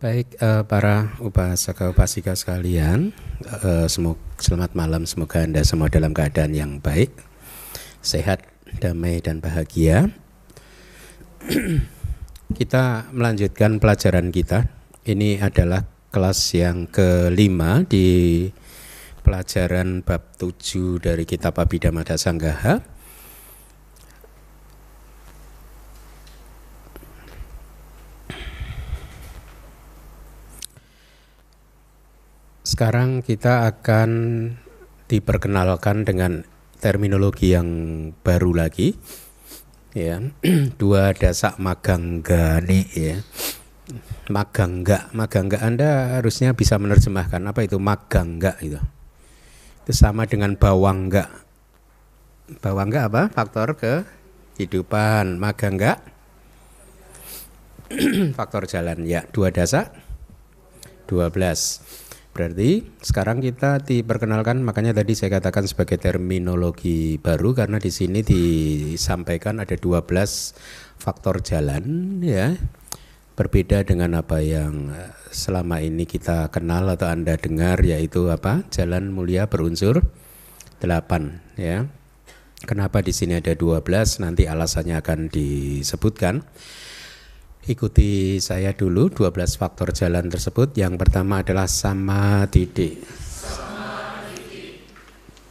Baik uh, para upasaka upasika sekalian, uh, semoga, selamat malam. Semoga anda semua dalam keadaan yang baik, sehat, damai dan bahagia. kita melanjutkan pelajaran kita. Ini adalah kelas yang kelima di pelajaran bab 7 dari kitab Abhidhamma Sanggaha. Sekarang kita akan diperkenalkan dengan terminologi yang baru lagi ya. Dua dasak maganggani ya. Magangga magangga Anda harusnya bisa menerjemahkan apa itu magangga itu. Itu sama dengan bawangga. Bawangga apa? Faktor kehidupan. Magangga. Faktor jalan ya. Dua dasak dua belas Berarti sekarang kita diperkenalkan makanya tadi saya katakan sebagai terminologi baru karena di sini disampaikan ada 12 faktor jalan ya. Berbeda dengan apa yang selama ini kita kenal atau Anda dengar yaitu apa? Jalan mulia berunsur 8 ya. Kenapa di sini ada 12 nanti alasannya akan disebutkan. Ikuti saya dulu 12 faktor jalan tersebut. Yang pertama adalah sama titik.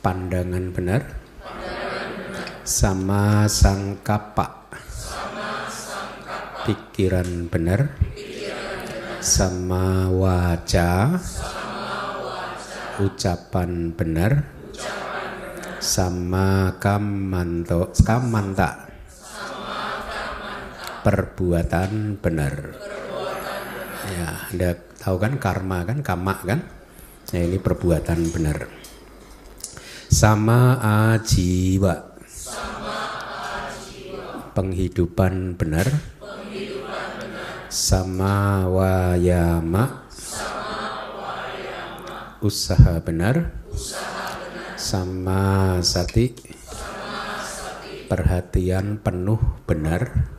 Pandangan benar. Sama sangkapa. Pikiran benar. Sama wajah. Ucapan benar. Sama kamanto, kamanta perbuatan benar. Ya, Anda tahu kan karma kan, kama kan? Ya, ini perbuatan benar. Sama ajiwa. Penghidupan benar. Sama wayama. Usaha benar. Sama sati. Perhatian penuh benar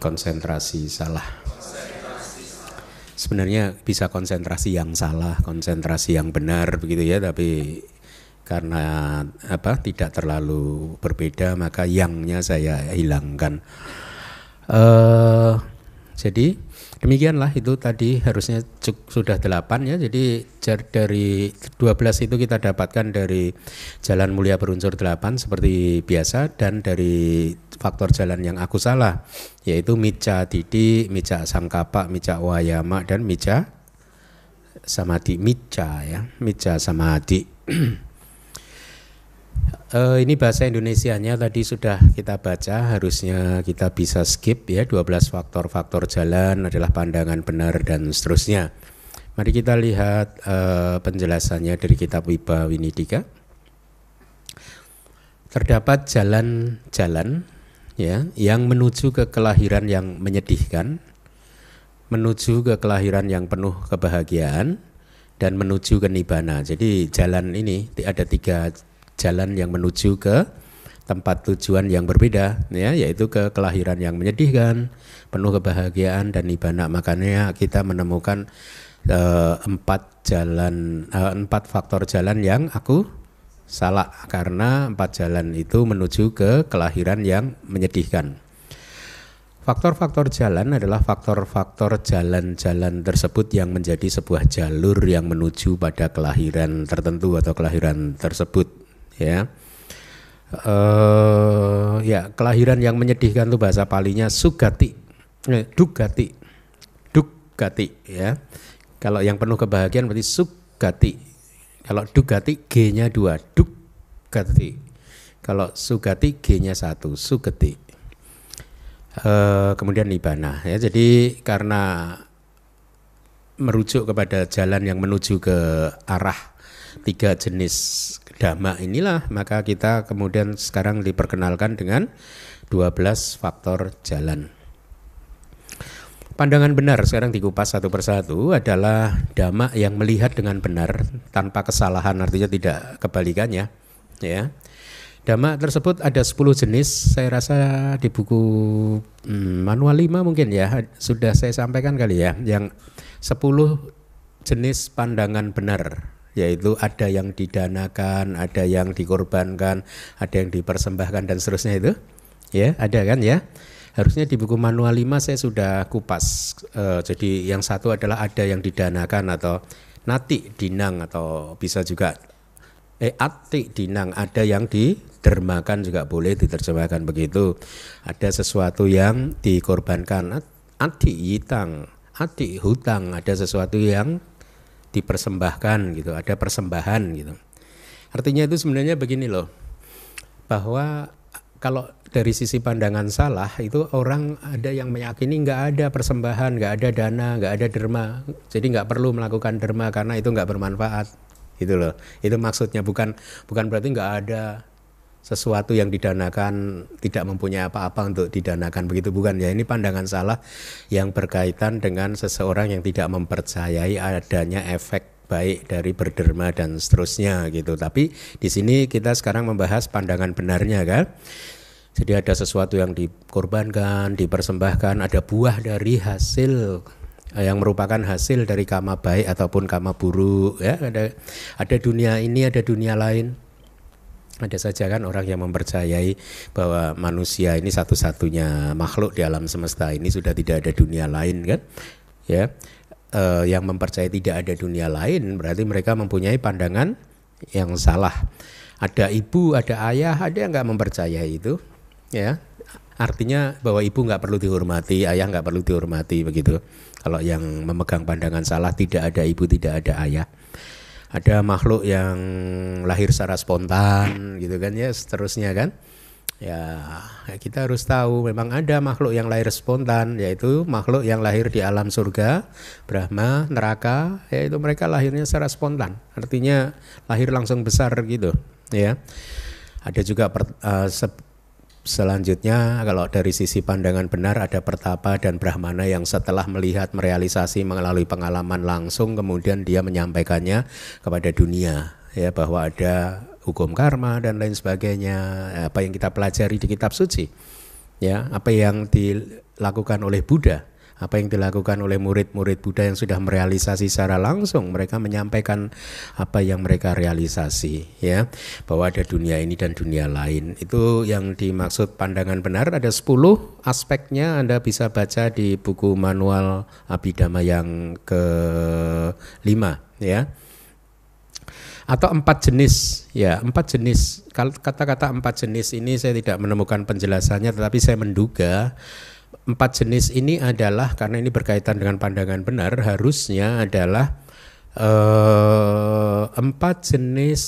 konsentrasi salah. Sebenarnya bisa konsentrasi yang salah, konsentrasi yang benar begitu ya, tapi karena apa tidak terlalu berbeda maka yangnya saya hilangkan. Uh, jadi Demikianlah itu tadi harusnya sudah delapan ya. Jadi dari 12 itu kita dapatkan dari jalan mulia berunsur delapan seperti biasa dan dari faktor jalan yang aku salah yaitu mica didi, mica sangkapa, mica wayama dan mica samadhi mica ya, mica samadhi. Uh, ini bahasa Indonesianya tadi sudah kita baca, harusnya kita bisa skip ya 12 faktor-faktor jalan adalah pandangan benar dan seterusnya. Mari kita lihat uh, penjelasannya dari kitab Wiba Winidika. Terdapat jalan-jalan ya yang menuju ke kelahiran yang menyedihkan, menuju ke kelahiran yang penuh kebahagiaan dan menuju ke nibana. Jadi jalan ini ada tiga jalan yang menuju ke tempat tujuan yang berbeda ya yaitu ke kelahiran yang menyedihkan penuh kebahagiaan dan nibana makanya kita menemukan uh, empat jalan uh, empat faktor jalan yang aku salah karena empat jalan itu menuju ke kelahiran yang menyedihkan. Faktor-faktor jalan adalah faktor-faktor jalan-jalan tersebut yang menjadi sebuah jalur yang menuju pada kelahiran tertentu atau kelahiran tersebut ya. Uh, ya kelahiran yang menyedihkan itu bahasa palinya sugati. Eh, dugati. Dugati ya. Kalau yang penuh kebahagiaan berarti sugati. Kalau dugati g-nya dua. Dugati. Kalau sugati g-nya satu. Sugati. Uh, kemudian nibana ya. Jadi karena merujuk kepada jalan yang menuju ke arah tiga jenis dhamma inilah. Maka kita kemudian sekarang diperkenalkan dengan 12 faktor jalan. Pandangan benar sekarang dikupas satu persatu adalah dhamma yang melihat dengan benar tanpa kesalahan. Artinya tidak kebalikannya ya. Dhamma tersebut ada 10 jenis. Saya rasa di buku hmm, manual 5 mungkin ya. Sudah saya sampaikan kali ya. Yang 10 jenis pandangan benar yaitu ada yang didanakan, ada yang dikorbankan, ada yang dipersembahkan dan seterusnya itu. Ya, ada kan ya? Harusnya di buku manual 5 saya sudah kupas. Uh, jadi yang satu adalah ada yang didanakan atau nati dinang atau bisa juga eh ati dinang ada yang didermakan juga boleh diterjemahkan begitu. Ada sesuatu yang dikorbankan ati yitang, ati hutang, ada sesuatu yang dipersembahkan gitu, ada persembahan gitu. Artinya itu sebenarnya begini loh. Bahwa kalau dari sisi pandangan salah itu orang ada yang meyakini nggak ada persembahan, nggak ada dana, nggak ada derma, jadi nggak perlu melakukan derma karena itu nggak bermanfaat, gitu loh. Itu maksudnya bukan bukan berarti nggak ada sesuatu yang didanakan tidak mempunyai apa-apa untuk didanakan begitu bukan ya ini pandangan salah yang berkaitan dengan seseorang yang tidak mempercayai adanya efek baik dari berderma dan seterusnya gitu. Tapi di sini kita sekarang membahas pandangan benarnya kan. Jadi ada sesuatu yang dikorbankan, dipersembahkan, ada buah dari hasil eh, yang merupakan hasil dari kama baik ataupun kama buruk ya ada ada dunia ini ada dunia lain ada saja kan orang yang mempercayai bahwa manusia ini satu-satunya makhluk di alam semesta ini sudah tidak ada dunia lain kan ya uh, yang mempercayai tidak ada dunia lain berarti mereka mempunyai pandangan yang salah. Ada ibu, ada ayah, ada yang nggak mempercayai itu, ya. Artinya bahwa ibu nggak perlu dihormati, ayah nggak perlu dihormati begitu. Kalau yang memegang pandangan salah tidak ada ibu, tidak ada ayah. Ada makhluk yang lahir secara spontan gitu kan ya, seterusnya kan Ya, kita harus tahu memang ada makhluk yang lahir spontan yaitu makhluk yang lahir di alam surga, Brahma, neraka, yaitu mereka lahirnya secara spontan. Artinya lahir langsung besar gitu, ya. Ada juga per, uh, selanjutnya kalau dari sisi pandangan benar ada pertapa dan brahmana yang setelah melihat merealisasi melalui pengalaman langsung kemudian dia menyampaikannya kepada dunia ya bahwa ada hukum karma dan lain sebagainya, apa yang kita pelajari di kitab suci. Ya, apa yang dilakukan oleh Buddha, apa yang dilakukan oleh murid-murid Buddha yang sudah merealisasi secara langsung, mereka menyampaikan apa yang mereka realisasi, ya, bahwa ada dunia ini dan dunia lain. Itu yang dimaksud pandangan benar. Ada 10 aspeknya Anda bisa baca di buku manual Abhidhamma yang ke-5 ya. Atau empat jenis ya empat jenis. Kata-kata empat jenis ini saya tidak menemukan penjelasannya tetapi saya menduga empat jenis ini adalah karena ini berkaitan dengan pandangan benar harusnya adalah uh, empat jenis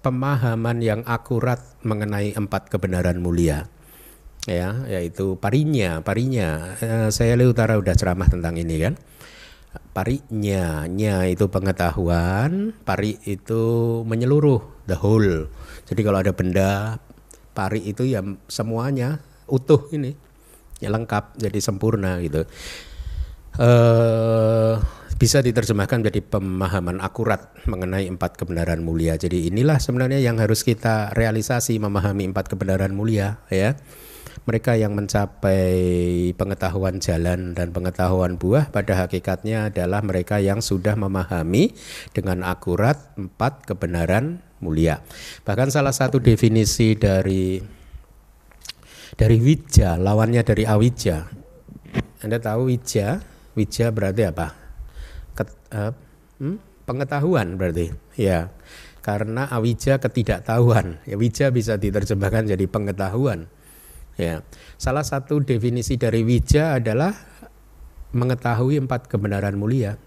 pemahaman yang akurat mengenai empat kebenaran mulia. Ya yaitu parinya parinya. Uh, saya Utara udah ceramah tentang ini kan? Parinya nya itu pengetahuan pari itu menyeluruh the whole. Jadi kalau ada benda pari itu ya semuanya utuh ini ya lengkap jadi sempurna gitu. Uh, bisa diterjemahkan menjadi pemahaman akurat mengenai empat kebenaran mulia. Jadi inilah sebenarnya yang harus kita realisasi memahami empat kebenaran mulia ya. Mereka yang mencapai pengetahuan jalan dan pengetahuan buah pada hakikatnya adalah mereka yang sudah memahami dengan akurat empat kebenaran mulia. Bahkan salah satu definisi dari dari wija, lawannya dari awija. Anda tahu wija? Wija berarti apa? Ket, uh, hmm? Pengetahuan berarti. Ya. Karena awija ketidaktahuan. Ya wija bisa diterjemahkan jadi pengetahuan. Ya, salah satu definisi dari wija adalah mengetahui empat kebenaran mulia.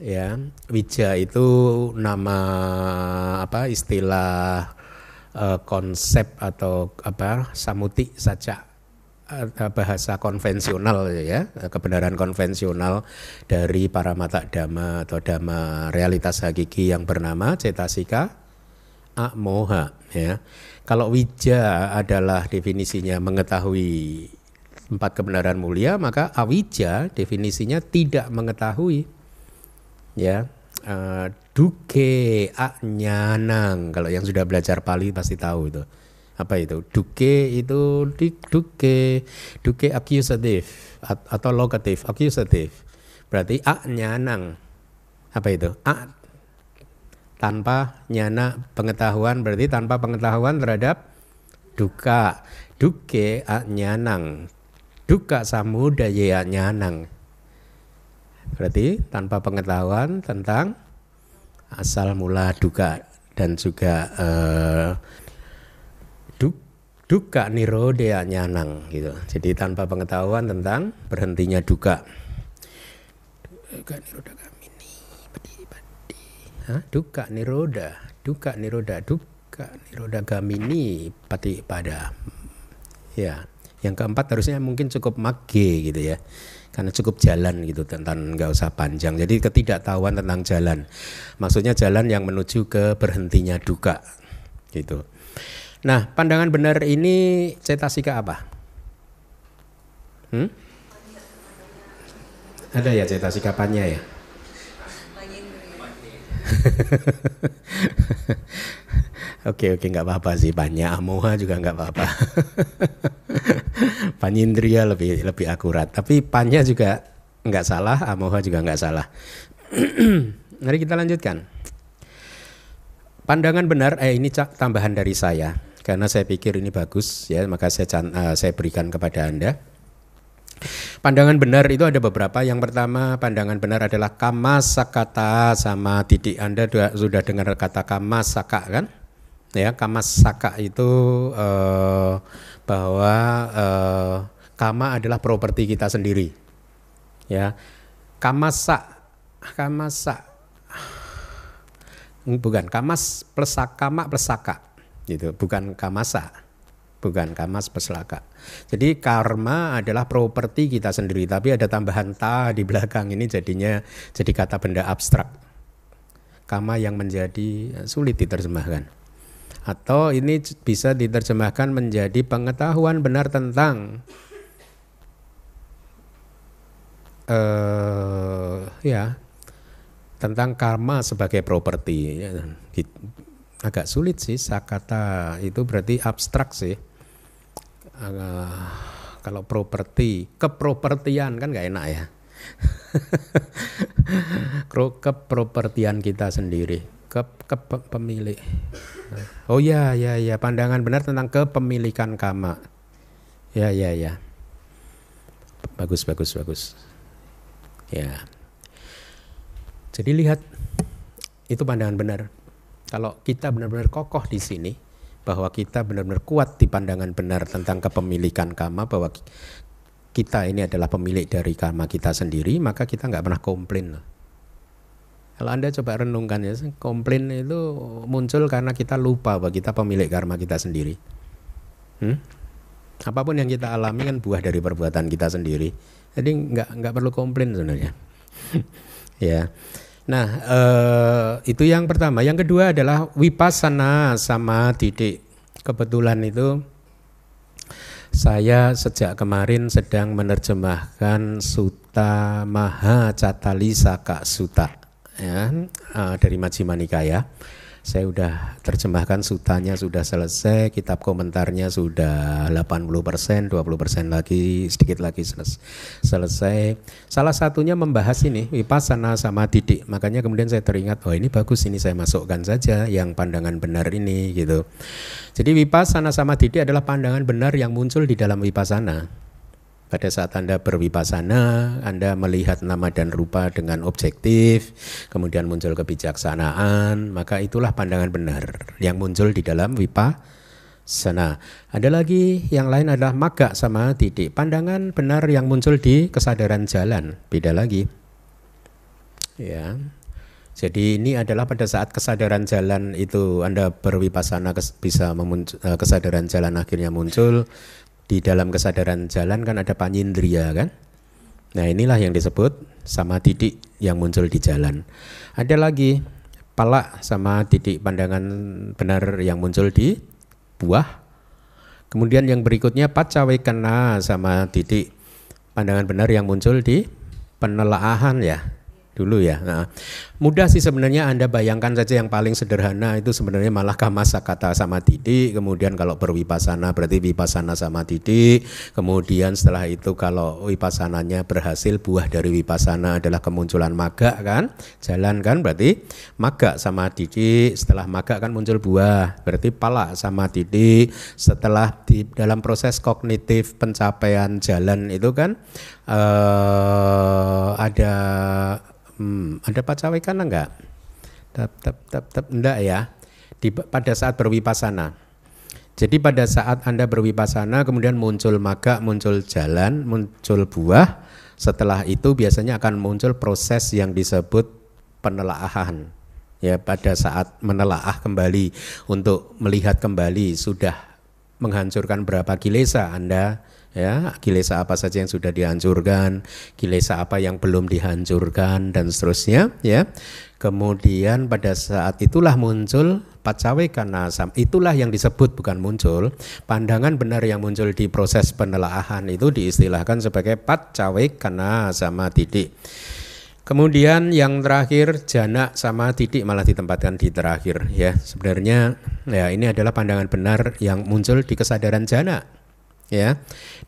Ya, wija itu nama apa istilah uh, konsep atau apa samuti saja bahasa konvensional ya, kebenaran konvensional dari para mata dhamma atau dhamma realitas hakiki yang bernama cetasika amoha ya. Kalau wija adalah definisinya mengetahui empat kebenaran mulia, maka awija definisinya tidak mengetahui. Ya, uh, duke anyanang. Kalau yang sudah belajar Pali pasti tahu itu. Apa itu? Duke itu duke duke accusative atau locative accusative. Berarti anyanang. Apa itu? A tanpa nyana pengetahuan berarti tanpa pengetahuan terhadap duka duke anyanang duka samudaya nyanang. Berarti tanpa pengetahuan tentang asal mula duka dan juga uh, duka nirodea nyanang gitu. Jadi tanpa pengetahuan tentang berhentinya duka. Duka niroda kamini Hah? Duka niroda, duka niroda, duka niroda kamini pati pada. Ya. Yang keempat harusnya mungkin cukup mage gitu ya. Karena cukup jalan gitu tentang nggak usah panjang. Jadi ketidaktahuan tentang jalan. Maksudnya jalan yang menuju ke berhentinya duka gitu. Nah, pandangan benar ini cetasika apa? Hmm? Ada ya cetasika panya ya? Oke oke nggak apa-apa sih banyak amoha juga nggak apa-apa. Panyindria lebih lebih akurat. Tapi panya juga nggak salah, amoha juga nggak salah. Mari kita lanjutkan. Pandangan benar, eh ini tambahan dari saya karena saya pikir ini bagus ya, maka saya uh, saya berikan kepada anda. Pandangan benar itu ada beberapa. Yang pertama, pandangan benar adalah kama sakata sama titik Anda sudah dengar kata kama saka kan? ya saka itu uh, bahwa uh, kama adalah properti kita sendiri ya kamasa kamasa bukan kamas plus kama plus gitu bukan kamasa bukan kamas plus laka jadi karma adalah properti kita sendiri tapi ada tambahan ta di belakang ini jadinya jadi kata benda abstrak. Kama yang menjadi sulit diterjemahkan. Atau ini bisa diterjemahkan menjadi pengetahuan benar tentang uh, ya tentang karma sebagai properti ya, agak sulit sih sakata itu berarti abstrak sih uh, kalau properti kepropertian kan nggak enak ya kepropertian kita sendiri ke, ke pemilik Oh ya, ya, ya, pandangan benar tentang kepemilikan kama. Ya, ya, ya. Bagus, bagus, bagus. Ya. Jadi lihat itu pandangan benar. Kalau kita benar-benar kokoh di sini bahwa kita benar-benar kuat di pandangan benar tentang kepemilikan kama bahwa kita ini adalah pemilik dari karma kita sendiri, maka kita nggak pernah komplain loh kalau Anda coba renungkan ya, komplain itu muncul karena kita lupa bahwa kita pemilik karma kita sendiri. Hmm? Apa pun yang kita alami kan buah dari perbuatan kita sendiri. Jadi nggak nggak perlu komplain sebenarnya. ya. Nah, eh, itu yang pertama. Yang kedua adalah wipasana sama titik. Kebetulan itu saya sejak kemarin sedang menerjemahkan Sutta Maha Catalisaka Sutta ya uh, dari Majjhima Nikaya. Saya sudah terjemahkan sutanya sudah selesai, kitab komentarnya sudah 80%, 20% lagi, sedikit lagi selesai. Salah satunya membahas ini vipassana sama didik. Makanya kemudian saya teringat, oh ini bagus ini saya masukkan saja yang pandangan benar ini gitu. Jadi vipassana sama didik adalah pandangan benar yang muncul di dalam vipassana. Pada saat Anda berwipasana, Anda melihat nama dan rupa dengan objektif, kemudian muncul kebijaksanaan, maka itulah pandangan benar yang muncul di dalam wipasana. Ada lagi yang lain adalah maga sama titik. Pandangan benar yang muncul di kesadaran jalan, beda lagi. Ya. Jadi ini adalah pada saat kesadaran jalan itu Anda berwipasana bisa memuncul, eh, kesadaran jalan akhirnya muncul di dalam kesadaran jalan kan ada panyindria kan. Nah inilah yang disebut sama titik yang muncul di jalan. Ada lagi pala sama titik pandangan benar yang muncul di buah. Kemudian yang berikutnya pacawekana sama titik pandangan benar yang muncul di penelaahan ya dulu ya. Nah, mudah sih sebenarnya Anda bayangkan saja yang paling sederhana itu sebenarnya malah kamasa kata sama titik, kemudian kalau berwipasana berarti wipasana sama titik, kemudian setelah itu kalau wipasananya berhasil buah dari wipasana adalah kemunculan maga kan, jalan kan berarti maga sama titik, setelah maga kan muncul buah, berarti pala sama titik, setelah di dalam proses kognitif pencapaian jalan itu kan uh, ada Hmm, ada pacawekan enggak? Tap, tap, tap, tap, enggak ya. Di, pada saat berwipasana. Jadi pada saat Anda berwipasana kemudian muncul maga, muncul jalan, muncul buah. Setelah itu biasanya akan muncul proses yang disebut penelaahan. Ya, pada saat menelaah kembali untuk melihat kembali sudah menghancurkan berapa kilesa Anda ya kilesa apa saja yang sudah dihancurkan, kilesa apa yang belum dihancurkan dan seterusnya ya. Kemudian pada saat itulah muncul pacawe karena itulah yang disebut bukan muncul pandangan benar yang muncul di proses penelaahan itu diistilahkan sebagai pacawe karena sama titik. Kemudian yang terakhir jana sama titik malah ditempatkan di terakhir ya. Sebenarnya ya ini adalah pandangan benar yang muncul di kesadaran jana ya.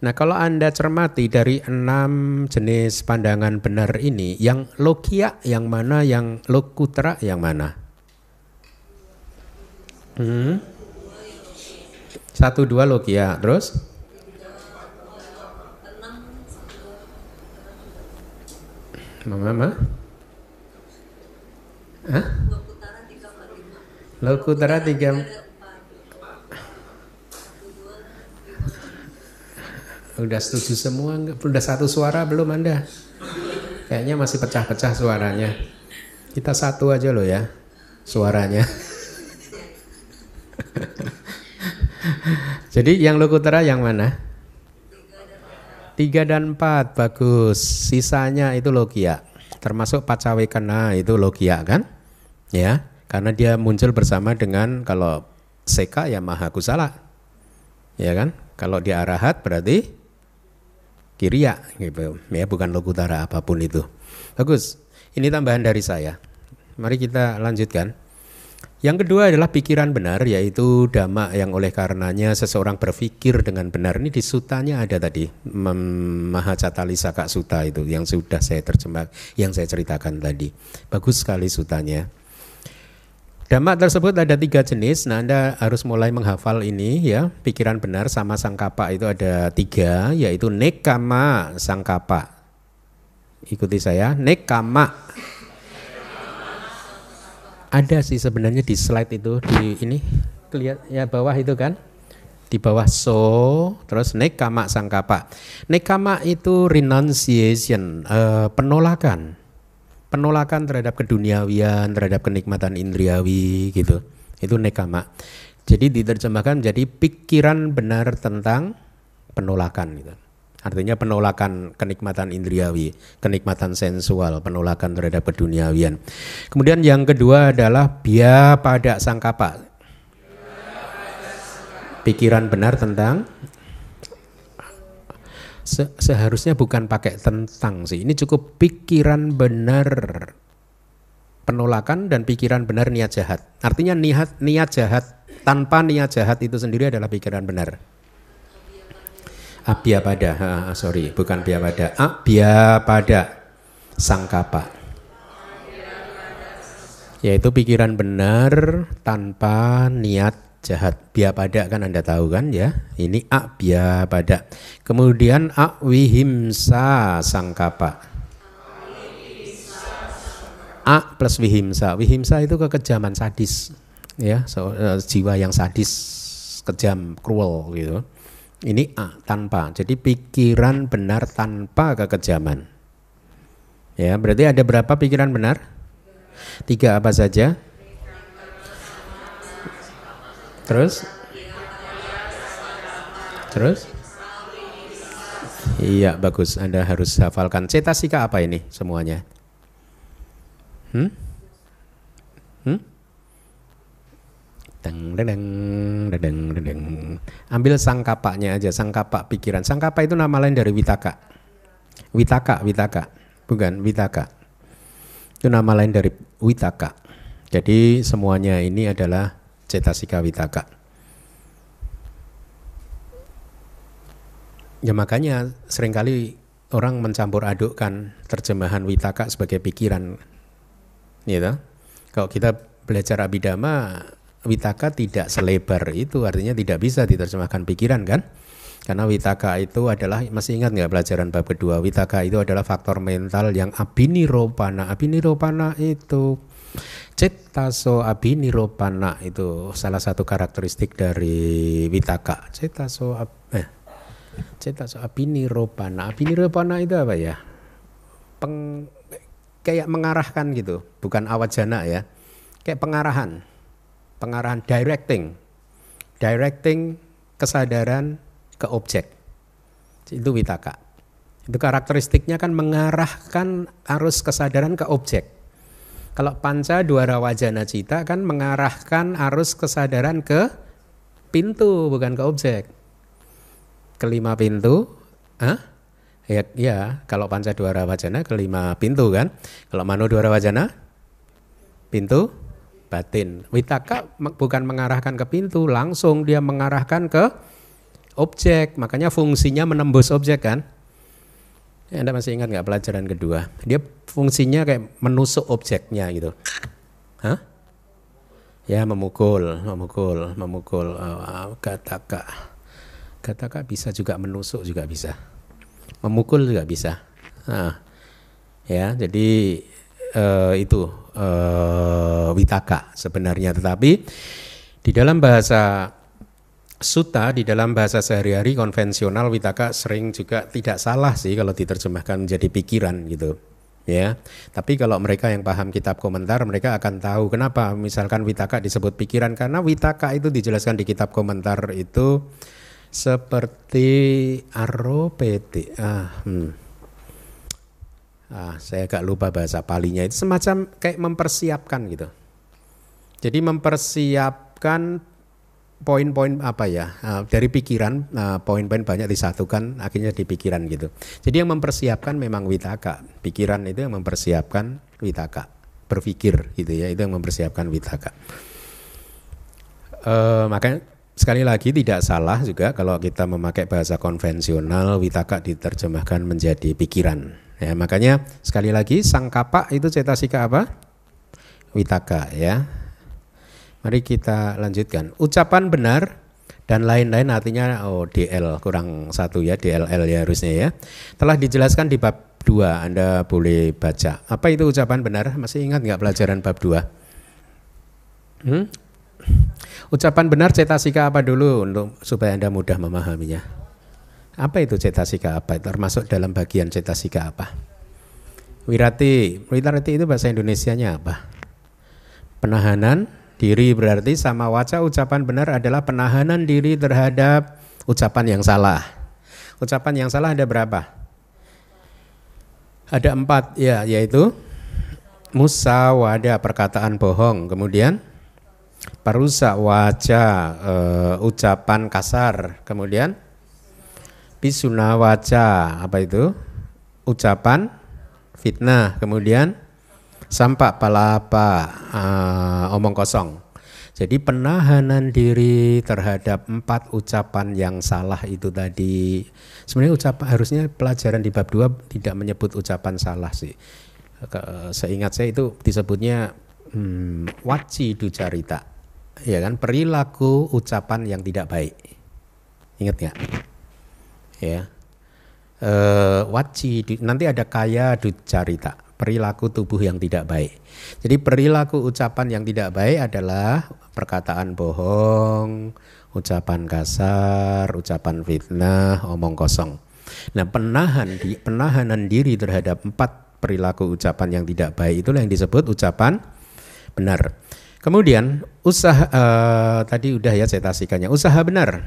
Nah, kalau Anda cermati dari enam jenis pandangan benar ini, yang logia yang mana, yang lokutra yang mana? Hmm? Satu dua logia, terus? Mama? Hah? Lokutara tiga Udah setuju semua? Udah satu suara belum Anda? Kayaknya masih pecah-pecah suaranya. Kita satu aja loh ya suaranya. Jadi yang Lokutara yang mana? Tiga dan empat, bagus. Sisanya itu Logia. Termasuk Pacawekana itu Logia kan? Ya, karena dia muncul bersama dengan kalau Seka ya Maha Kusala. Ya kan? Kalau dia Arahat berarti Kiria gitu ya bukan lokutara apa pun itu. Bagus. Ini tambahan dari saya. Mari kita lanjutkan. Yang kedua adalah pikiran benar yaitu dhamma yang oleh karenanya seseorang berpikir dengan benar. Ini di sutanya ada tadi Mahacatalisaka Suta itu yang sudah saya terjemah yang saya ceritakan tadi. Bagus sekali sutanya. Dhamma tersebut ada tiga jenis. Nah, Anda harus mulai menghafal ini ya. Pikiran benar sama sangkapa itu ada tiga, yaitu nekama sangkapa. Ikuti saya, nekama. Ada sih sebenarnya di slide itu di ini kelihatan ya bawah itu kan di bawah so terus nekama sangkapa. Nekama itu renunciation, uh, penolakan penolakan terhadap keduniawian, terhadap kenikmatan indriawi gitu. Itu nekama. Jadi diterjemahkan menjadi pikiran benar tentang penolakan gitu. Artinya penolakan kenikmatan indriawi, kenikmatan sensual, penolakan terhadap keduniawian. Kemudian yang kedua adalah bia pada sangkapa. Pikiran benar tentang Se seharusnya bukan pakai tentang sih. Ini cukup pikiran benar penolakan dan pikiran benar niat jahat. Artinya niat niat jahat tanpa niat jahat itu sendiri adalah pikiran benar. Abia pada, ha, sorry, bukan bia pada. Abia pada sangkapa. Yaitu pikiran benar tanpa niat jahat bia pada kan anda tahu kan ya? Ini a bia pada. Kemudian a wihimsa sangkapa. A plus wihimsa. Wihimsa itu kekejaman sadis ya? So, uh, jiwa yang sadis kejam cruel gitu. Ini a tanpa. Jadi pikiran benar tanpa kekejaman. Ya berarti ada berapa pikiran benar? Tiga apa saja Terus? Terus? Iya, bagus. Anda harus hafalkan. Cetasika apa ini semuanya? Hmm? Hmm? Deng, deng, deng, deng, Ambil sangkapaknya aja, sangkapak pikiran. Sangkapa itu nama lain dari witaka. Witaka, witaka. Bukan, witaka. Itu nama lain dari witaka. Jadi semuanya ini adalah cetasika witaka. Ya makanya sering kali orang mencampur adukkan terjemahan witaka sebagai pikiran. Gitu. Kalau kita belajar abidama witaka tidak selebar itu artinya tidak bisa diterjemahkan pikiran kan karena witaka itu adalah masih ingat nggak pelajaran bab kedua witaka itu adalah faktor mental yang abiniropana abiniropana itu cetaso abiniropana itu salah satu karakteristik dari witaka cetaso ab, eh, cetaso abiniropana abiniropana itu apa ya Peng, kayak mengarahkan gitu bukan awajana ya kayak pengarahan pengarahan directing. Directing kesadaran ke objek. Itu witaka. Itu karakteristiknya kan mengarahkan arus kesadaran ke objek. Kalau panca dua wajana cita kan mengarahkan arus kesadaran ke pintu bukan ke objek. Kelima pintu, ah? Ya, ya, kalau panca dua wajana kelima pintu kan. Kalau mano dua wajana pintu batin. Witaka bukan mengarahkan ke pintu, langsung dia mengarahkan ke objek. Makanya fungsinya menembus objek kan. Anda masih ingat nggak pelajaran kedua? Dia fungsinya kayak menusuk objeknya gitu. Hah? Ya memukul, memukul, memukul. Oh, kataka, kataka bisa juga menusuk juga bisa, memukul juga bisa. Nah, ya jadi uh, itu uh, witaka sebenarnya tetapi di dalam bahasa Suta di dalam bahasa sehari-hari konvensional witaka sering juga tidak salah sih kalau diterjemahkan menjadi pikiran gitu ya. Tapi kalau mereka yang paham kitab komentar mereka akan tahu kenapa misalkan witaka disebut pikiran karena witaka itu dijelaskan di kitab komentar itu seperti aropeti ah hmm ah, saya agak lupa bahasa palinya itu semacam kayak mempersiapkan gitu. Jadi mempersiapkan poin-poin apa ya uh, dari pikiran uh, poin-poin banyak disatukan akhirnya di pikiran gitu. Jadi yang mempersiapkan memang witaka. Pikiran itu yang mempersiapkan witaka. Berpikir gitu ya itu yang mempersiapkan witaka. Uh, makanya sekali lagi tidak salah juga kalau kita memakai bahasa konvensional witaka diterjemahkan menjadi pikiran Ya, makanya sekali lagi sang kapak itu cetasika apa? Witaka ya. Mari kita lanjutkan. Ucapan benar dan lain-lain artinya oh DL kurang satu ya DLL ya harusnya ya. Telah dijelaskan di bab 2 Anda boleh baca. Apa itu ucapan benar? Masih ingat nggak pelajaran bab 2? Hmm? Ucapan benar cetasika apa dulu untuk supaya Anda mudah memahaminya? Apa itu cetasika apa? Termasuk dalam bagian cetasika apa? Wirati, wirati itu bahasa Indonesianya apa? Penahanan diri berarti sama waca ucapan benar adalah penahanan diri terhadap ucapan yang salah. Ucapan yang salah ada berapa? Ada empat ya, yaitu musawada perkataan bohong, kemudian parusa waca uh, ucapan kasar, kemudian Pisuna waca apa itu? Ucapan fitnah, kemudian sampak palapa uh, omong kosong. Jadi penahanan diri terhadap empat ucapan yang salah itu tadi. Sebenarnya ucapan harusnya pelajaran di bab 2 tidak menyebut ucapan salah sih. Seingat saya itu disebutnya hmm, waci ducarita. Ya kan perilaku ucapan yang tidak baik. Ingat nggak? ya e, waci nanti ada kaya ducarita perilaku tubuh yang tidak baik. Jadi perilaku ucapan yang tidak baik adalah perkataan bohong ucapan kasar ucapan fitnah omong kosong. Nah penahan di penahanan diri terhadap empat perilaku ucapan yang tidak baik itulah yang disebut ucapan benar. Kemudian usaha uh, tadi udah ya cetasikannya usaha benar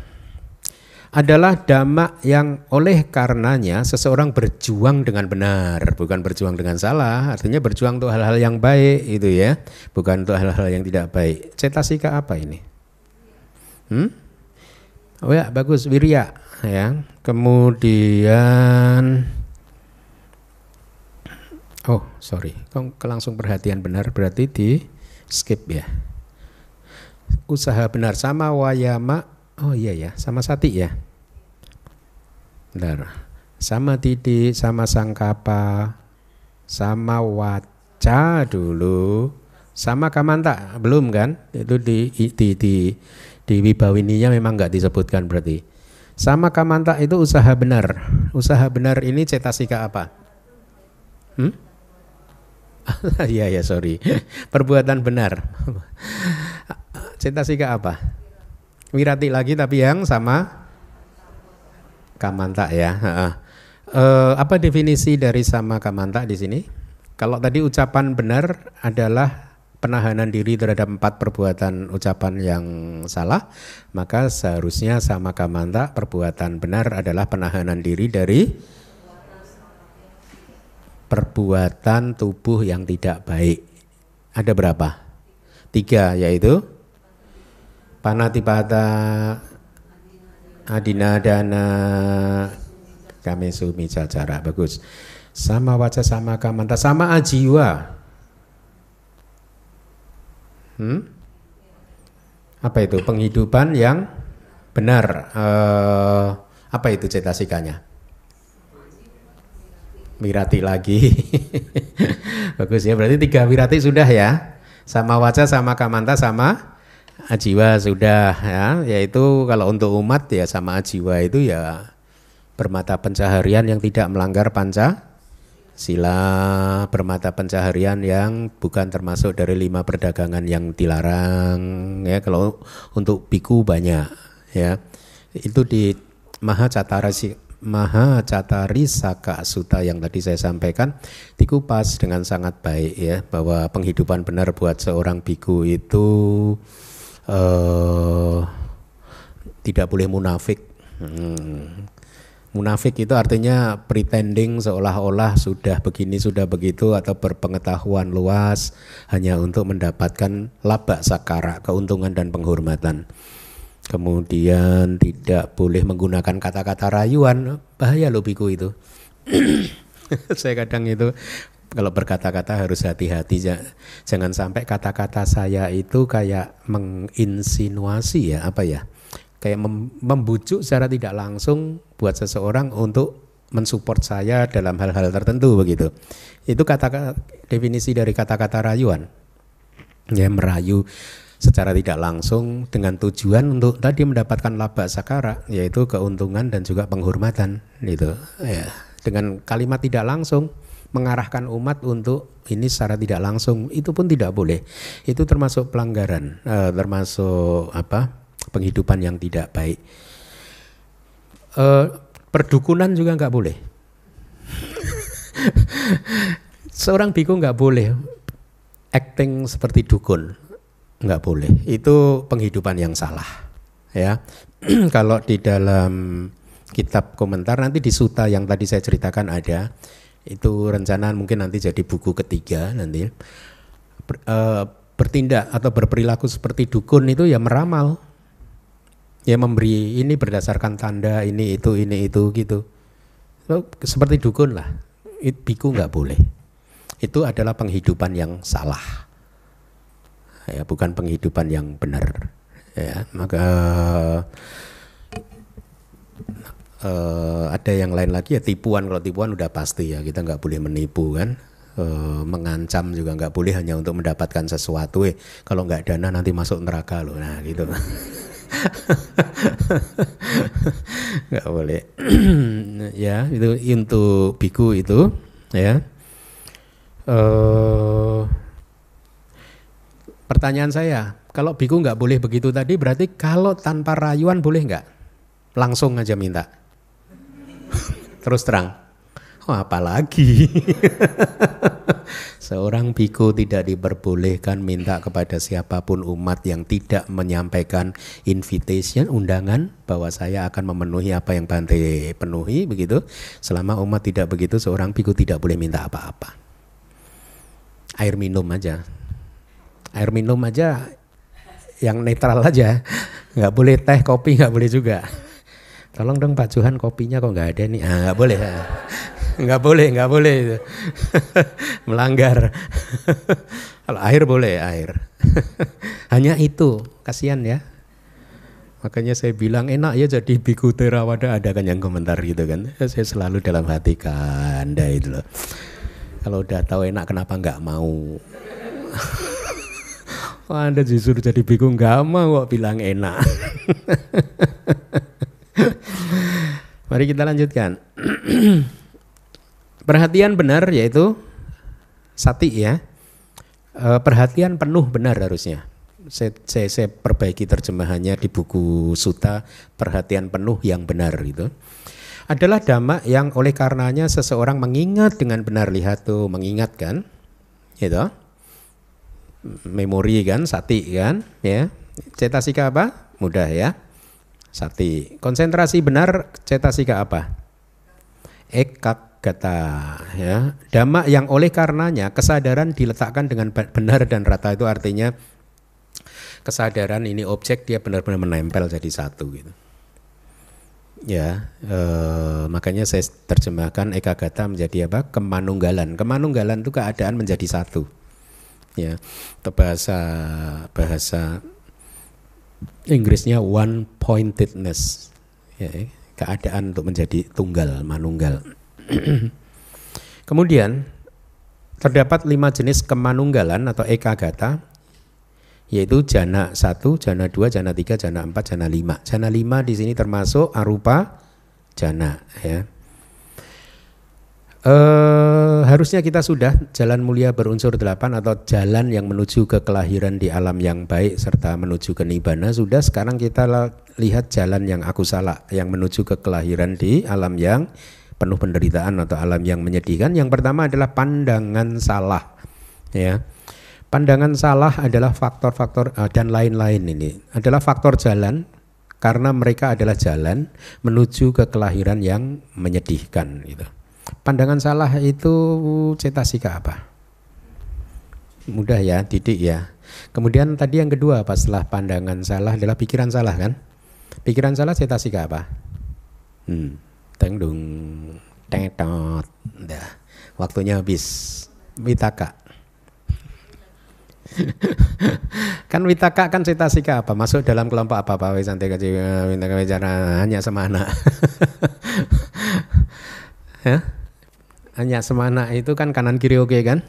adalah dhamma yang oleh karenanya seseorang berjuang dengan benar, bukan berjuang dengan salah. Artinya berjuang untuk hal-hal yang baik itu ya, bukan untuk hal-hal yang tidak baik. Cetasika apa ini? Hmm? Oh ya, bagus wirya ya. Kemudian Oh, sorry. Kok langsung perhatian benar berarti di skip ya. Usaha benar sama wayama Oh iya ya, sama sati ya. Bentar. Sama titi, sama sangkapa, sama waca dulu, sama kamanta belum kan? Itu di di di, di wibawininya memang nggak disebutkan berarti. Sama kamanta itu usaha benar. Usaha benar ini cetasika apa? Hmm? Iya ya sorry. Perbuatan benar. cetasika apa? Wirati lagi tapi yang sama kamanta ya. E, apa definisi dari sama kamanta di sini? Kalau tadi ucapan benar adalah penahanan diri terhadap empat perbuatan ucapan yang salah, maka seharusnya sama kamanta perbuatan benar adalah penahanan diri dari perbuatan tubuh yang tidak baik. Ada berapa? Tiga, yaitu panatipata adinadana kami sumi cacara bagus. Sama wajah sama kamanta sama ajiwa. Hmm? apa itu? Penghidupan yang benar. Uh, apa itu cetasikanya wirati lagi. Bagus ya berarti tiga wirati sudah ya. Sama wajah sama kamanta sama ajiwa sudah ya. Yaitu kalau untuk umat ya sama ajiwa itu ya bermata pencaharian yang tidak melanggar panca sila bermata pencaharian yang bukan termasuk dari lima perdagangan yang dilarang ya. Kalau untuk biku banyak ya. Itu di Maha Catara Maha Catari Saka Suta yang tadi saya sampaikan dikupas dengan sangat baik ya bahwa penghidupan benar buat seorang biku itu uh, tidak boleh munafik. Hmm. Munafik itu artinya pretending seolah-olah sudah begini sudah begitu atau berpengetahuan luas hanya untuk mendapatkan laba sakara, keuntungan dan penghormatan. Kemudian tidak boleh menggunakan kata-kata rayuan, bahaya loh biku itu. Saya kadang itu kalau berkata-kata harus hati-hati. Jangan sampai kata-kata saya itu kayak menginsinuasi ya apa ya? Kayak membujuk secara tidak langsung buat seseorang untuk mensupport saya dalam hal-hal tertentu begitu. Itu kata definisi dari kata-kata rayuan. Ya merayu secara tidak langsung dengan tujuan untuk tadi mendapatkan laba sakara yaitu keuntungan dan juga penghormatan gitu. Ya dengan kalimat tidak langsung mengarahkan umat untuk ini secara tidak langsung itu pun tidak boleh. Itu termasuk pelanggaran, uh, termasuk apa? penghidupan yang tidak baik. Uh, perdukunan juga nggak boleh. Seorang biku nggak boleh acting seperti dukun, nggak boleh. Itu penghidupan yang salah. Ya, kalau di dalam kitab komentar nanti di suta yang tadi saya ceritakan ada itu rencana mungkin nanti jadi buku ketiga nanti. Ber, uh, bertindak atau berperilaku seperti dukun itu ya meramal. Ya memberi ini berdasarkan tanda ini itu ini itu gitu. So, seperti dukun lah. It, biku nggak boleh. Itu adalah penghidupan yang salah. Ya bukan penghidupan yang benar. Ya maka uh, ada yang lain lagi ya tipuan. Kalau tipuan udah pasti ya kita nggak boleh menipu kan. Uh, mengancam juga nggak boleh hanya untuk mendapatkan sesuatu. Eh kalau nggak dana nanti masuk neraka loh. Nah gitu. Nggak boleh. Ya itu untuk biku itu ya. Uh, pertanyaan saya kalau biku nggak boleh begitu tadi berarti kalau tanpa rayuan boleh nggak? Langsung aja minta Terus terang. Oh, apalagi seorang biku tidak diperbolehkan minta kepada siapa pun umat yang tidak menyampaikan invitation undangan bahwa saya akan memenuhi apa yang Bante penuhi begitu. Selama umat tidak begitu seorang biku tidak boleh minta apa-apa. Air minum aja. Air minum aja yang netral aja. Nggak boleh teh kopi nggak boleh juga tolong dong Pak Johan kopinya kok nggak ada nih. Ah nggak boleh. Nggak boleh nggak boleh. Melanggar. Kalau air boleh air. Hanya itu. Kasihan ya. Makanya saya bilang enak ya jadi biku terawada ada kan yang komentar gitu kan. Saya selalu dalam hati kanda itu loh. Kalau udah tahu enak kenapa nggak mau? Anda justru jadi bingung nggak mau kok bilang enak. Mari kita lanjutkan. Perhatian benar yaitu sati ya. E, perhatian penuh benar harusnya. Saya, saya, saya perbaiki terjemahannya di buku Suta perhatian penuh yang benar gitu adalah dhamma yang oleh karenanya seseorang mengingat dengan benar. Lihat tuh mengingatkan gitu. Memori kan sati kan ya. Cetasika apa? Mudah ya sati konsentrasi benar cetasika apa ekagata ya dhamma yang oleh karenanya kesadaran diletakkan dengan benar dan rata itu artinya kesadaran ini objek dia benar-benar menempel jadi satu gitu Ya, eh, makanya saya terjemahkan ekagata menjadi apa? Kemanunggalan. Kemanunggalan itu keadaan menjadi satu. Ya, atau bahasa bahasa Inggrisnya one pointedness. Ya, keadaan untuk menjadi tunggal, manunggal. Kemudian terdapat lima jenis kemanunggalan atau ekagata yaitu jana satu, jana dua, jana tiga, jana empat, jana lima. Jana lima di sini termasuk arupa jana. Ya. E, harusnya kita sudah jalan mulia berunsur delapan atau jalan yang menuju ke kelahiran di alam yang baik serta menuju ke nibana sudah sekarang kita lihat jalan yang aku salah yang menuju ke kelahiran di alam yang penuh penderitaan atau alam yang menyedihkan. Yang pertama adalah pandangan salah ya. Pandangan salah adalah faktor-faktor uh, dan lain-lain ini. Adalah faktor jalan karena mereka adalah jalan menuju ke kelahiran yang menyedihkan gitu. Pandangan salah itu cetasika apa? Mudah ya, didik ya. Kemudian tadi yang kedua apa setelah pandangan salah adalah pikiran salah kan? Pikiran salah cetasika apa? Hmm, tengdung, tetot, dah. Waktunya habis. Mitaka. kan witaka kan cetasika apa? Masuk dalam kelompok apa Pak Wisanti Witaka Wicara hanya semana. ya? Hanya semana itu kan kanan kiri oke kan?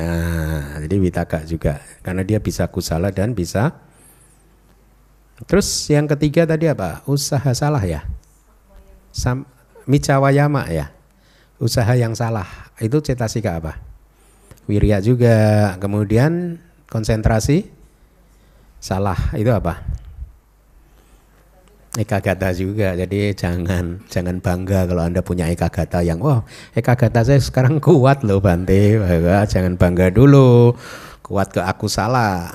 Nah, jadi witaka juga karena dia bisa kusala dan bisa Terus yang ketiga tadi apa? Usaha salah ya? Sam, micawayama ya? Usaha yang salah. Itu cetasika apa? Wirya juga. Kemudian konsentrasi salah itu apa? Ekagata juga. Jadi jangan jangan bangga kalau Anda punya ekagata yang wah, oh, ekagata saya sekarang kuat loh Bante. Jangan bangga dulu. Kuat ke aku salah.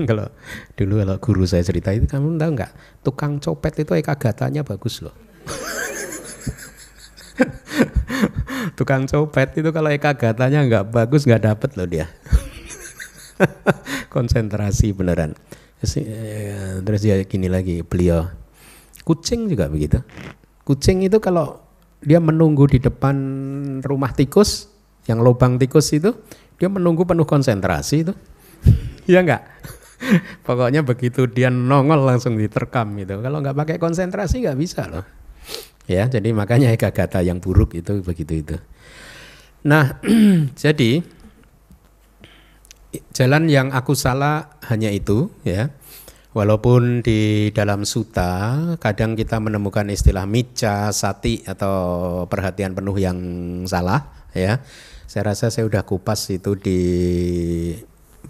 kalau dulu kalau guru saya cerita itu kamu tahu nggak tukang copet itu ekagatanya bagus loh tukang copet itu kalau ekagatanya nggak bagus nggak dapet loh dia konsentrasi beneran. Eh, terus dia gini lagi beliau kucing juga begitu. Kucing itu kalau dia menunggu di depan rumah tikus yang lubang tikus itu dia menunggu penuh konsentrasi itu. ya enggak? Pokoknya begitu dia nongol langsung diterkam gitu. Kalau nggak pakai konsentrasi nggak bisa loh. Ya, jadi makanya ekagata yang buruk itu begitu itu. Nah, jadi jalan yang aku salah hanya itu ya. Walaupun di dalam suta kadang kita menemukan istilah mica, sati atau perhatian penuh yang salah ya. Saya rasa saya sudah kupas itu di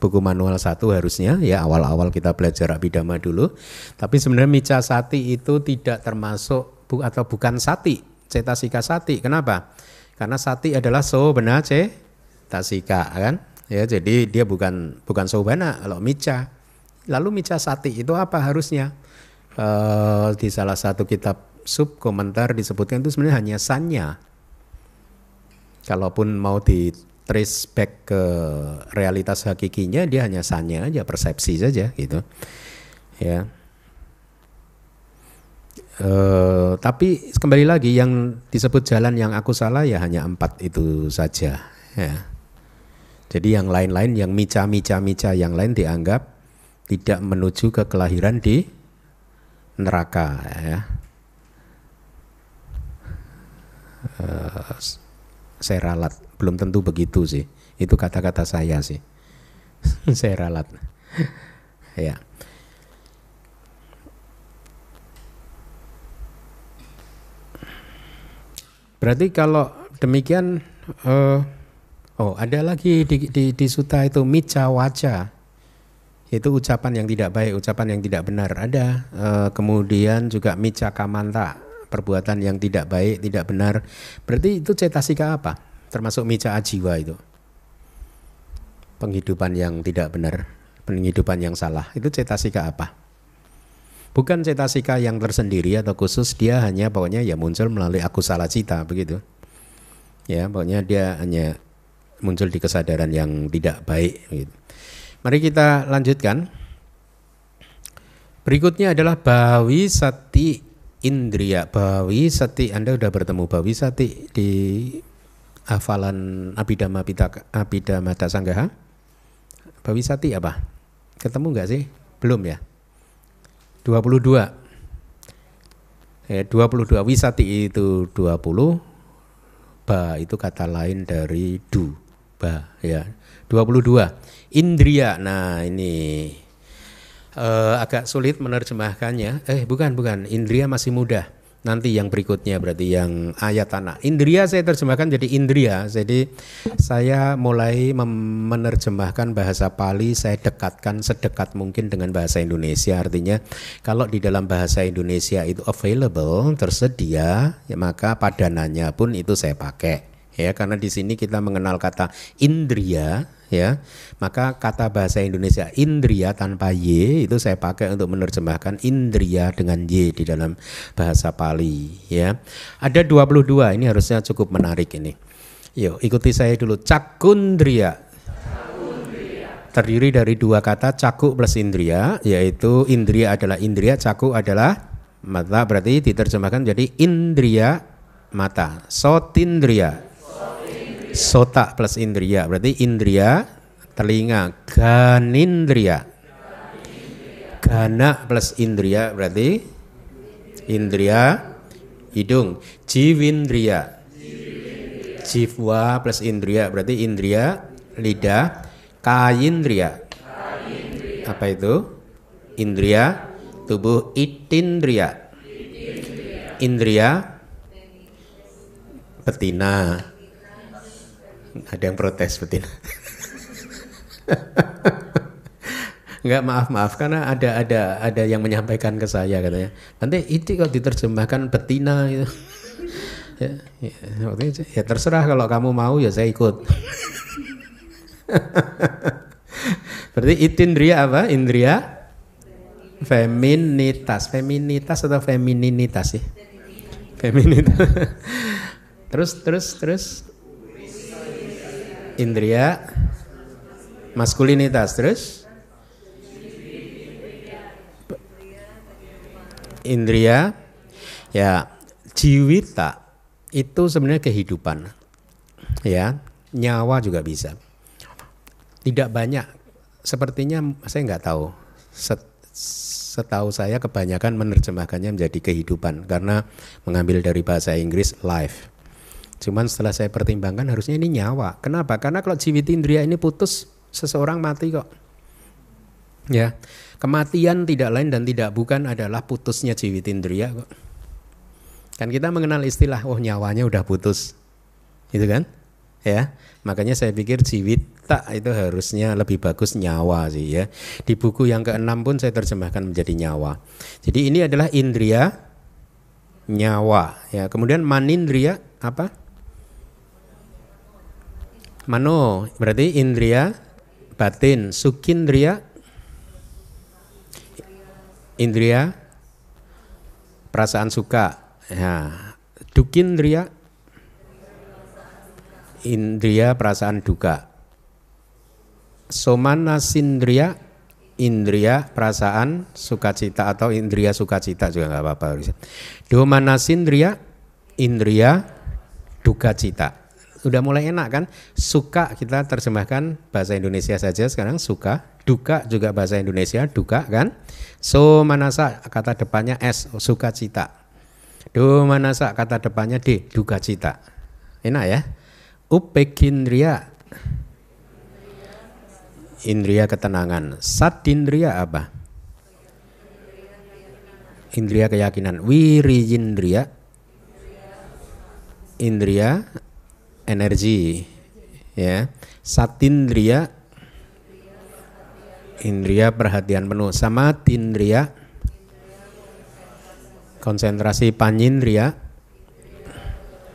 buku manual satu harusnya ya awal-awal kita belajar abidama dulu. Tapi sebenarnya mica sati itu tidak termasuk bu, atau bukan sati cetasika sati. Kenapa? Karena sati adalah sobana cetasika kan? Ya, jadi dia bukan bukan sobana kalau mica. Lalu mica sati itu apa harusnya? Uh, di salah satu kitab sub komentar disebutkan itu sebenarnya hanya sanya. Kalaupun mau di trace back ke realitas hakikinya dia hanya sanya aja persepsi saja gitu. Ya. Uh, tapi kembali lagi yang disebut jalan yang aku salah ya hanya empat itu saja ya. Jadi yang lain-lain yang mica mica mica yang lain dianggap tidak menuju ke kelahiran di neraka ya. Uh, saya ralat. Belum tentu begitu sih. Itu kata-kata saya sih. Saya ralat. Ya. Berarti kalau demikian uh, oh ada lagi di, di, di suta itu mica waca itu ucapan yang tidak baik, ucapan yang tidak benar ada. Uh, kemudian juga mica kamanta perbuatan yang tidak baik, tidak benar. Berarti itu cetasika apa? Termasuk mica ajiwa itu. Penghidupan yang tidak benar, penghidupan yang salah. Itu cetasika apa? Bukan cetasika yang tersendiri atau khusus, dia hanya pokoknya ya muncul melalui aku salah cita begitu. Ya, pokoknya dia hanya muncul di kesadaran yang tidak baik. Gitu. Mari kita lanjutkan. Berikutnya adalah bawi sati indria. Bawi sati, Anda sudah bertemu bawi sati di hafalan Abhidhamma Pitaka, Abhidhamma Sanggaha? Bawi sati apa? Ketemu nggak sih? Belum ya? 22. Eh, 22 wisati itu 20 ba itu kata lain dari du ba ya 22 indria nah ini eh, agak sulit menerjemahkannya eh bukan bukan indria masih mudah nanti yang berikutnya berarti yang ayat tanah. Indria saya terjemahkan jadi indria. Jadi saya mulai menerjemahkan bahasa Pali saya dekatkan sedekat mungkin dengan bahasa Indonesia. Artinya kalau di dalam bahasa Indonesia itu available, tersedia, ya maka padanannya pun itu saya pakai. Ya, karena di sini kita mengenal kata indria ya. Maka kata bahasa Indonesia indria tanpa y itu saya pakai untuk menerjemahkan indria dengan y di dalam bahasa Pali ya. Ada 22 ini harusnya cukup menarik ini. Yuk ikuti saya dulu. Cakundria. Terdiri dari dua kata caku plus indria yaitu indria adalah indria caku adalah mata. Berarti diterjemahkan jadi indria mata. Sotindria Sota plus indria berarti indria telinga ganindria. Gana plus indria berarti indria hidung. Jiwindria. Jiwa plus indria berarti indria lidah. Kayindria. Apa itu? Indria tubuh itindria. Indria betina ada yang protes betina. Enggak maaf maaf karena ada ada ada yang menyampaikan ke saya katanya. Nanti itu kalau diterjemahkan betina itu. ya, ya, ya terserah kalau kamu mau ya saya ikut. Berarti itindria apa? Indria feminitas, feminitas atau femininitas sih? Feminitas. terus terus terus indria maskulinitas terus? Indria ya jiwita itu sebenarnya kehidupan ya nyawa juga bisa. Tidak banyak. Sepertinya saya nggak tahu. Set, setahu saya kebanyakan menerjemahkannya menjadi kehidupan karena mengambil dari bahasa Inggris life Cuman setelah saya pertimbangkan harusnya ini nyawa. Kenapa? Karena kalau jiwit indria ini putus, seseorang mati kok. Ya, kematian tidak lain dan tidak bukan adalah putusnya jiwit indria kok. Kan kita mengenal istilah, oh nyawanya udah putus, gitu kan? Ya, makanya saya pikir jiwit tak itu harusnya lebih bagus nyawa sih ya. Di buku yang keenam pun saya terjemahkan menjadi nyawa. Jadi ini adalah indria nyawa ya kemudian manindria apa mano berarti indria batin sukindria. Indria perasaan suka. Ya. Dukindria. Indria perasaan duka. Somanasindria indria perasaan sukacita atau indria sukacita juga nggak apa-apa. Domanasindria indria duka cita. Udah mulai enak kan? Suka kita terjemahkan bahasa Indonesia saja sekarang suka, duka juga bahasa Indonesia duka kan? So manasa kata depannya S sukacita. Do manasa kata depannya D duka cita. Enak ya? Upekindria indria ketenangan. Satindria apa? Indria keyakinan. Wiriyindria indria energi ya. Satindria indria perhatian penuh sama tindria konsentrasi panindria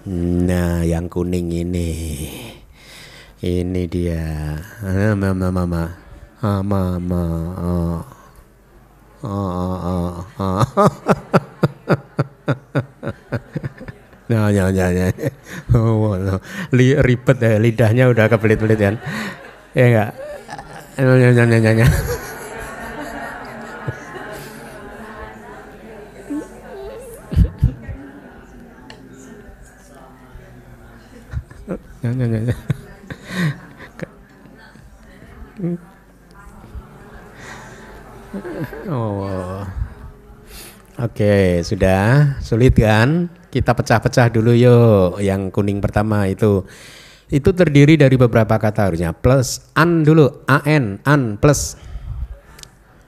nah yang kuning ini ini dia. Mama mama. Mama mama. Oh. Oh, oh, oh. Nah, ya, ya, ya. Oh, Li, ribet ya, lidahnya udah kebelit-belit kan. Ya enggak? Ya, ya, ya, ya, ya. Ya, ya, ya, ya. Oh. Oke, sudah sulit kan? Kita pecah-pecah dulu yuk. Yang kuning pertama itu itu terdiri dari beberapa kata harusnya. Plus an dulu, an, an plus.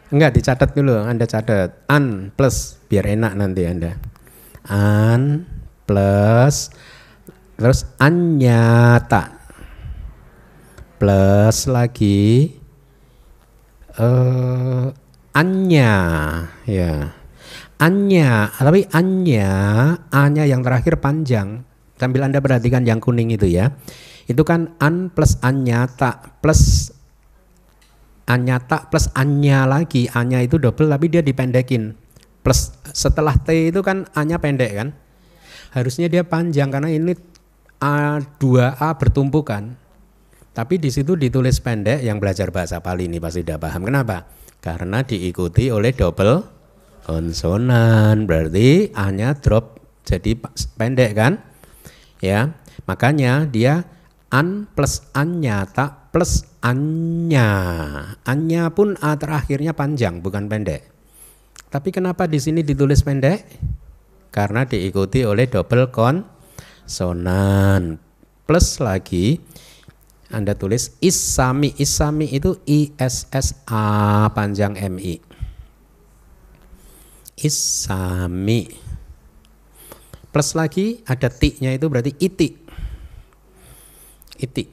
Enggak dicatat dulu, Anda catat. An plus biar enak nanti Anda. An plus terus anyata plus lagi uh, anya ya anya tapi anya anya yang terakhir panjang. Sambil anda perhatikan yang kuning itu ya. Itu kan an plus anyata plus anyata plus anya lagi. Anya itu double tapi dia dipendekin. Plus setelah t itu kan anya pendek kan. Harusnya dia panjang karena ini a 2a bertumpukan. Tapi di situ ditulis pendek yang belajar bahasa Pali ini pasti tidak paham. Kenapa? Karena diikuti oleh double konsonan. Berarti A-nya drop jadi pendek kan? Ya. Makanya dia an plus anya tak plus anya. Anya pun A terakhirnya panjang bukan pendek. Tapi kenapa di sini ditulis pendek? Karena diikuti oleh double konsonan. Plus lagi anda tulis Isami. Isami itu I S S A panjang M I. Isami. Plus lagi ada ti-nya itu berarti iti. Iti.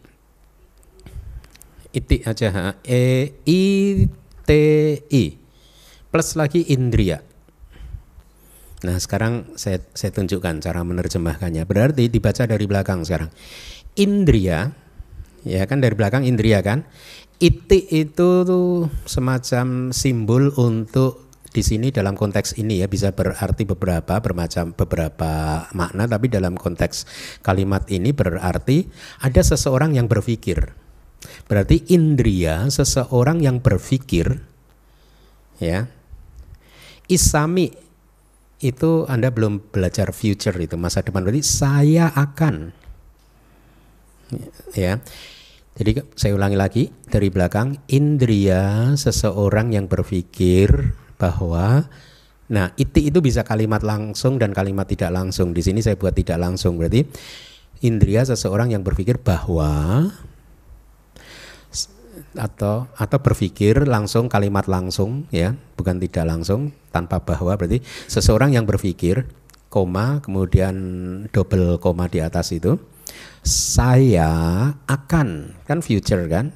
Iti aja. E I T I. Plus lagi indria. Nah sekarang saya, saya tunjukkan cara menerjemahkannya. Berarti dibaca dari belakang sekarang. Indria ya kan dari belakang indria kan. Iti itu semacam simbol untuk di sini dalam konteks ini ya bisa berarti beberapa bermacam beberapa makna tapi dalam konteks kalimat ini berarti ada seseorang yang berpikir. Berarti indria seseorang yang berpikir ya. Isami itu Anda belum belajar future itu masa depan berarti saya akan ya jadi saya ulangi lagi dari belakang, indria seseorang yang berpikir bahwa nah iti itu bisa kalimat langsung dan kalimat tidak langsung. Di sini saya buat tidak langsung berarti indria seseorang yang berpikir bahwa atau atau berpikir langsung kalimat langsung ya, bukan tidak langsung tanpa bahwa berarti seseorang yang berpikir koma kemudian double koma di atas itu saya akan kan future kan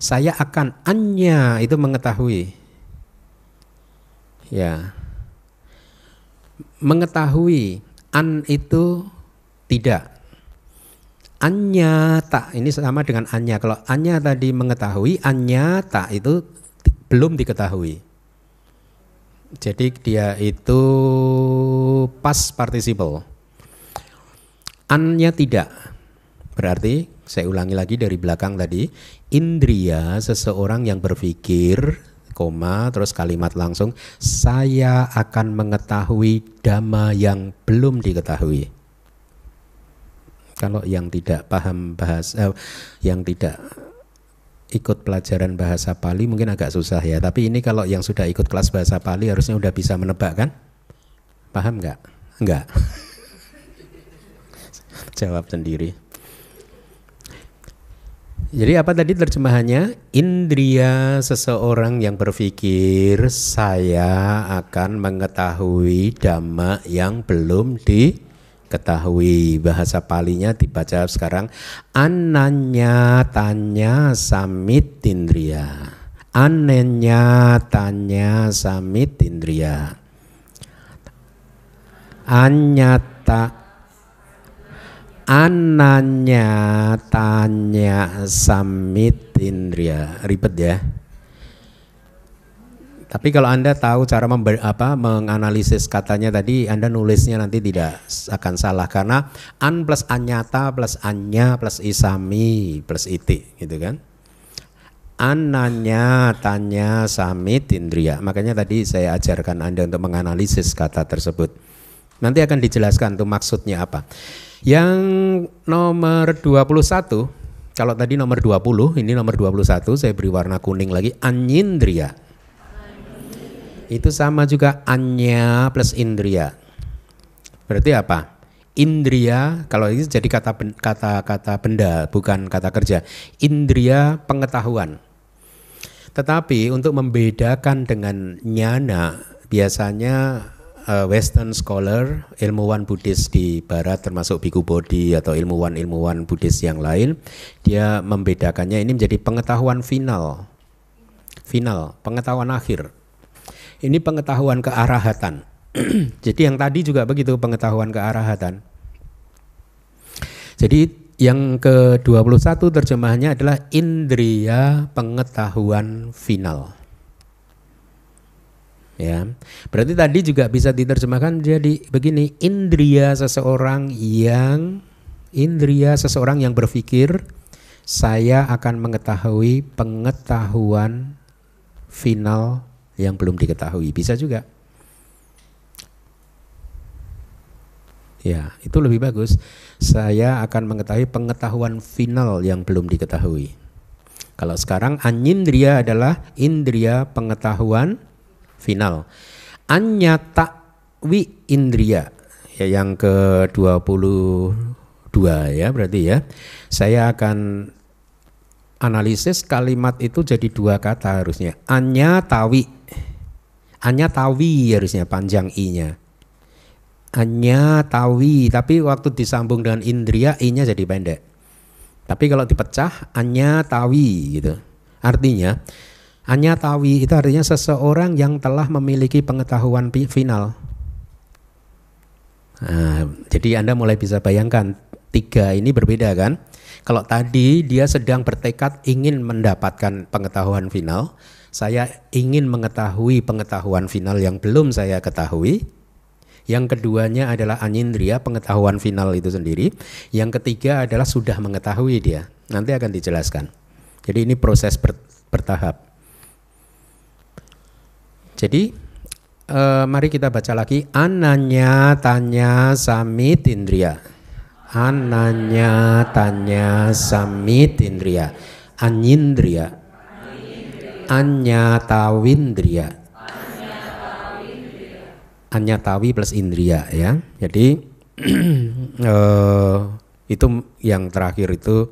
saya akan anya itu mengetahui ya mengetahui An itu tidak. Anya tak ini sama dengan anya. Kalau anya tadi mengetahui, anya tak itu belum diketahui. Jadi dia itu pas participle. Anya tidak. Berarti saya ulangi lagi dari belakang tadi, indria seseorang yang berpikir koma terus kalimat langsung saya akan mengetahui dhamma yang belum diketahui. Kalau yang tidak paham bahasa eh, yang tidak ikut pelajaran bahasa Pali mungkin agak susah ya, tapi ini kalau yang sudah ikut kelas bahasa Pali harusnya udah bisa menebak kan? Paham nggak? Enggak. Jawab sendiri. Jadi apa tadi terjemahannya? Indria seseorang yang berpikir saya akan mengetahui dhamma yang belum diketahui. Bahasa palinya dibaca sekarang ananya tanya samit indria. Anenya tanya samit indria. Anyata ananya tanya samit indria. Ribet ya. Tapi kalau anda tahu cara member, apa menganalisis katanya tadi anda nulisnya nanti tidak akan salah karena an plus anyata plus anya plus isami plus iti gitu kan? Ananya tanya samit indria. Makanya tadi saya ajarkan anda untuk menganalisis kata tersebut. Nanti akan dijelaskan tuh maksudnya apa yang nomor 21, kalau tadi nomor 20, ini nomor 21 saya beri warna kuning lagi, anyindria. Itu sama juga anya plus indria. Berarti apa? Indria kalau ini jadi kata kata kata benda bukan kata kerja. Indria pengetahuan. Tetapi untuk membedakan dengan nyana biasanya uh, Western scholar, ilmuwan Buddhis di Barat termasuk Biku Bodhi atau ilmuwan-ilmuwan Buddhis yang lain, dia membedakannya ini menjadi pengetahuan final, final, pengetahuan akhir. Ini pengetahuan kearahatan. Jadi yang tadi juga begitu pengetahuan kearahatan. Jadi yang ke-21 terjemahannya adalah indria pengetahuan final. Ya, berarti tadi juga bisa diterjemahkan jadi begini: indria seseorang yang indria seseorang yang berpikir saya akan mengetahui pengetahuan final yang belum diketahui. Bisa juga. Ya, itu lebih bagus. Saya akan mengetahui pengetahuan final yang belum diketahui. Kalau sekarang anindria adalah indria pengetahuan final. Anyata wi indria ya yang ke-22 ya berarti ya. Saya akan analisis kalimat itu jadi dua kata harusnya. Anya tawi. Anya tawi harusnya panjang i-nya. Anya tawi, tapi waktu disambung dengan indria i-nya jadi pendek. Tapi kalau dipecah anya tawi gitu. Artinya Anyatawi itu artinya seseorang yang telah memiliki pengetahuan final. Nah, jadi Anda mulai bisa bayangkan tiga ini berbeda kan? Kalau tadi dia sedang bertekad ingin mendapatkan pengetahuan final, saya ingin mengetahui pengetahuan final yang belum saya ketahui. Yang keduanya adalah anindria, pengetahuan final itu sendiri. Yang ketiga adalah sudah mengetahui dia. Nanti akan dijelaskan. Jadi ini proses ber, bertahap. Jadi uh, mari kita baca lagi ananya tanya samit indria. Ananya tanya samit indria. Anyindria. Anya tawindria. Anya tawi plus indria ya. Jadi uh, itu yang terakhir itu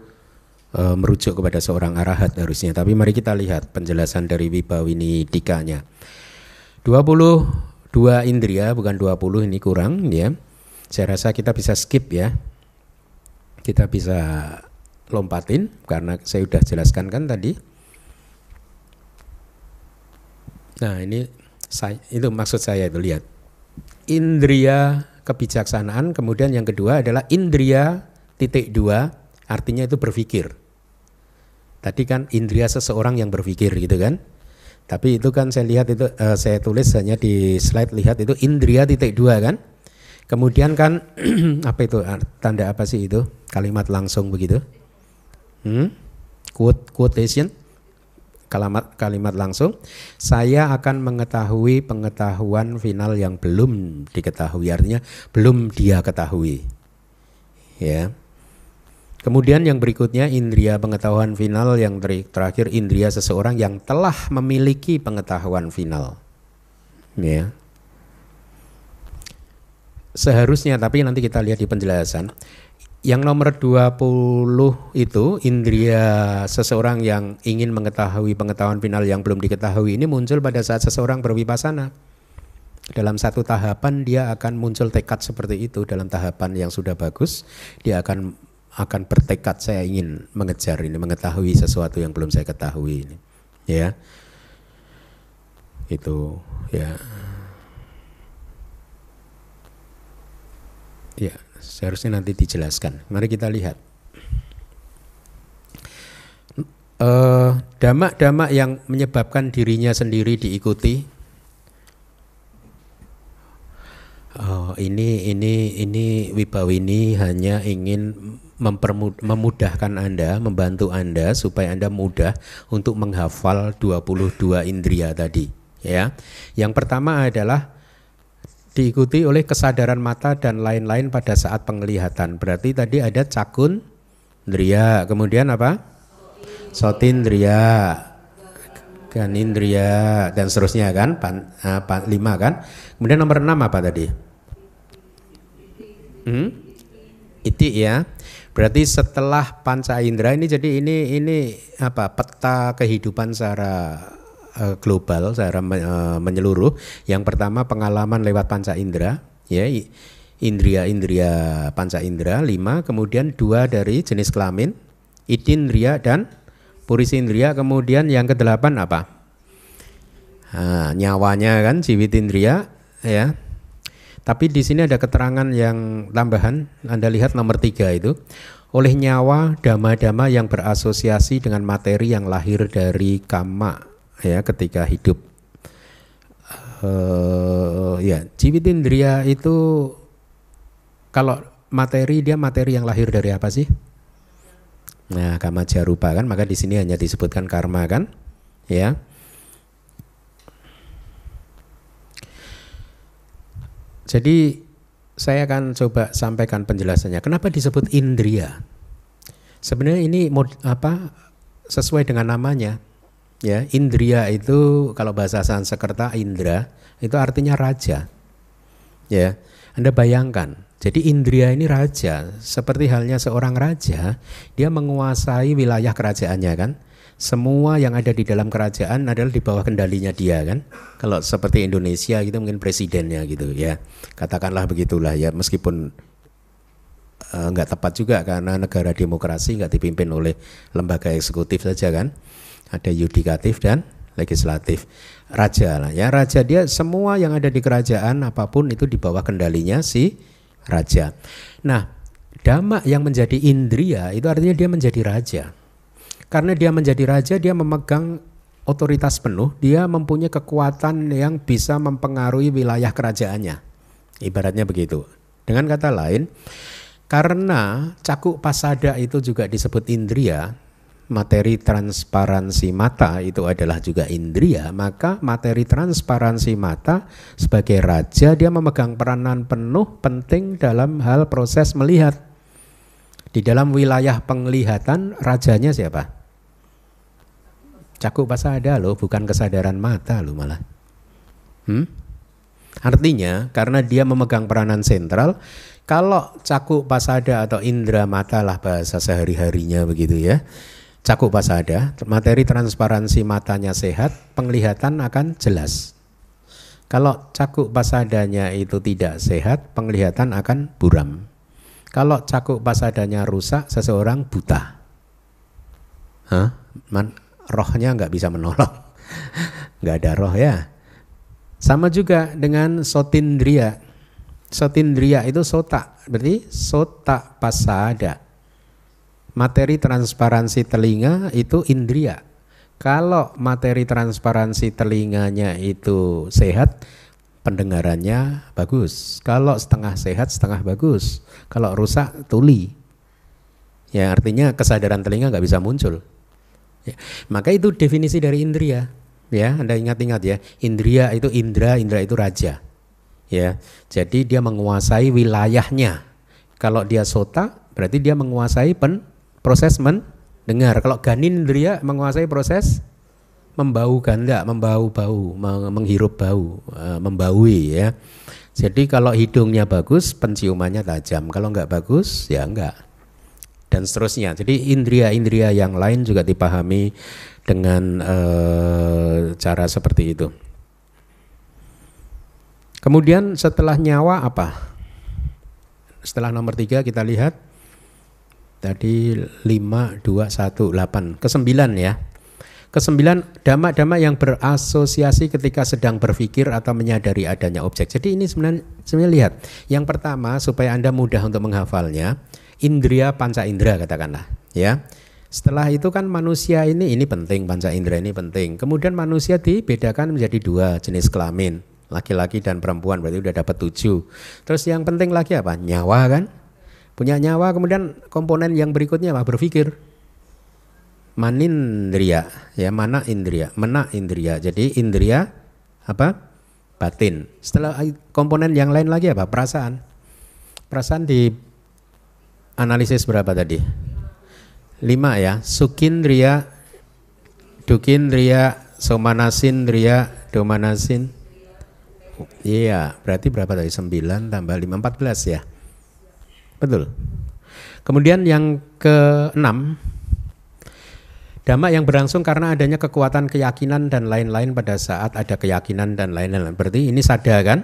uh, merujuk kepada seorang arahat harusnya. Tapi mari kita lihat penjelasan dari Wibawini Dikanya. 22 indria bukan 20 ini kurang ya. Saya rasa kita bisa skip ya. Kita bisa lompatin karena saya sudah jelaskan kan tadi. Nah, ini saya, itu maksud saya itu lihat. Indria kebijaksanaan, kemudian yang kedua adalah indria titik dua, artinya itu berpikir. Tadi kan indria seseorang yang berpikir gitu kan. Tapi itu kan saya lihat itu uh, saya tulis hanya di slide lihat itu indria titik dua kan. Kemudian kan apa itu tanda apa sih itu kalimat langsung begitu? Hmm? Quote quotation kalimat kalimat langsung saya akan mengetahui pengetahuan final yang belum diketahui artinya belum dia ketahui ya kemudian yang berikutnya indria pengetahuan final. Yang terakhir indria seseorang yang telah memiliki pengetahuan final. Ya. Seharusnya tapi nanti kita lihat di penjelasan. Yang nomor 20 itu indria seseorang yang ingin mengetahui pengetahuan final yang belum diketahui ini muncul pada saat seseorang berwipasana. Dalam satu tahapan dia akan muncul tekad seperti itu. Dalam tahapan yang sudah bagus dia akan akan bertekad saya ingin mengejar ini mengetahui sesuatu yang belum saya ketahui ini. Ya. Itu ya. Ya. Seharusnya nanti dijelaskan. Mari kita lihat. Eh, damak-damak uh, yang menyebabkan dirinya sendiri diikuti. Oh, ini ini ini Wibawini hanya ingin memudahkan Anda, membantu Anda supaya Anda mudah untuk menghafal 22 indria tadi, ya. Yang pertama adalah diikuti oleh kesadaran mata dan lain-lain pada saat penglihatan. Berarti tadi ada cakun, dria, kemudian apa? Sotindria, ganindria dan seterusnya kan, pan, uh, pan, lima kan. Kemudian nomor enam apa tadi? Hmm? Iti ya. Berarti setelah panca indera ini jadi ini ini apa peta kehidupan secara uh, global secara uh, menyeluruh. Yang pertama pengalaman lewat panca indera, ya indria-indria panca indera lima, kemudian dua dari jenis kelamin, itindria dan purisindria, kemudian yang kedelapan apa? Nah, nyawanya kan jiwitindria, ya. Tapi di sini ada keterangan yang tambahan. Anda lihat nomor tiga itu oleh nyawa dama-dama yang berasosiasi dengan materi yang lahir dari kama ya ketika hidup uh, ya indria itu kalau materi dia materi yang lahir dari apa sih? Nah, kama jarupa kan, maka di sini hanya disebutkan karma kan? Ya. Jadi saya akan coba sampaikan penjelasannya. Kenapa disebut indria? Sebenarnya ini mod, apa sesuai dengan namanya. Ya, Indria itu kalau bahasa Sanskerta Indra itu artinya raja. Ya, Anda bayangkan. Jadi Indria ini raja, seperti halnya seorang raja, dia menguasai wilayah kerajaannya kan. Semua yang ada di dalam kerajaan adalah di bawah kendalinya dia kan. Kalau seperti Indonesia gitu mungkin presidennya gitu ya. Katakanlah begitulah ya meskipun nggak uh, tepat juga karena negara demokrasi nggak dipimpin oleh lembaga eksekutif saja kan ada yudikatif dan legislatif. Raja lah ya, raja dia semua yang ada di kerajaan apa pun itu di bawah kendalinya si raja. Nah, dhamma yang menjadi indria itu artinya dia menjadi raja. Karena dia menjadi raja, dia memegang otoritas penuh, dia mempunyai kekuatan yang bisa mempengaruhi wilayah kerajaannya. Ibaratnya begitu. Dengan kata lain, karena cakuk pasada itu juga disebut indria, materi transparansi mata itu adalah juga indria, maka materi transparansi mata sebagai raja dia memegang peranan penuh penting dalam hal proses melihat. Di dalam wilayah penglihatan rajanya siapa? Cakup pasada loh, bukan kesadaran mata loh malah. Hmm? Artinya karena dia memegang peranan sentral, kalau cakup pasada atau indera mata lah bahasa sehari-harinya begitu ya cakup pasada, materi transparansi matanya sehat, penglihatan akan jelas. Kalau cakup pasadanya itu tidak sehat, penglihatan akan buram. Kalau cakup pasadanya rusak, seseorang buta. Hah? Man, rohnya nggak bisa menolong. nggak ada roh ya. Sama juga dengan sotindria. Sotindria itu sota, berarti sota pasada. Materi transparansi telinga itu indria. Kalau materi transparansi telinganya itu sehat, pendengarannya bagus. Kalau setengah sehat, setengah bagus. Kalau rusak, tuli. Ya artinya kesadaran telinga nggak bisa muncul. Ya, maka itu definisi dari indria. Ya, Anda ingat-ingat ya. Indria itu indra, indra itu raja ya. Jadi dia menguasai wilayahnya. Kalau dia sota berarti dia menguasai pen, proses mendengar. Kalau ganindria menguasai proses membau ganda, membau bau, menghirup bau, e, membaui ya. Jadi kalau hidungnya bagus, penciumannya tajam. Kalau enggak bagus, ya enggak. Dan seterusnya. Jadi indria-indria yang lain juga dipahami dengan uh, cara seperti itu. Kemudian setelah nyawa apa? Setelah nomor tiga kita lihat tadi 5, 2, 1, 8. Kesembilan ya. Kesembilan, dhamma-dhamma yang berasosiasi ketika sedang berpikir atau menyadari adanya objek. Jadi ini sebenarnya, sebenarnya lihat. Yang pertama supaya Anda mudah untuk menghafalnya, indria panca indera katakanlah. ya. Setelah itu kan manusia ini, ini penting, panca indera ini penting. Kemudian manusia dibedakan menjadi dua jenis kelamin laki-laki dan perempuan berarti udah dapat tujuh. Terus yang penting lagi apa? Nyawa kan? Punya nyawa kemudian komponen yang berikutnya apa? Berpikir. Manindria, ya mana indria, mana indria. Jadi indria apa? Batin. Setelah komponen yang lain lagi apa? Perasaan. Perasaan di analisis berapa tadi? Lima ya. Sukindria, dukindria, somanasindria, domanasin, Iya, berarti berapa tadi? 9 tambah 5, 14 ya. Betul. Kemudian yang ke-6 Dhamma yang berlangsung karena adanya kekuatan keyakinan dan lain-lain pada saat ada keyakinan dan lain-lain. Berarti ini sada kan?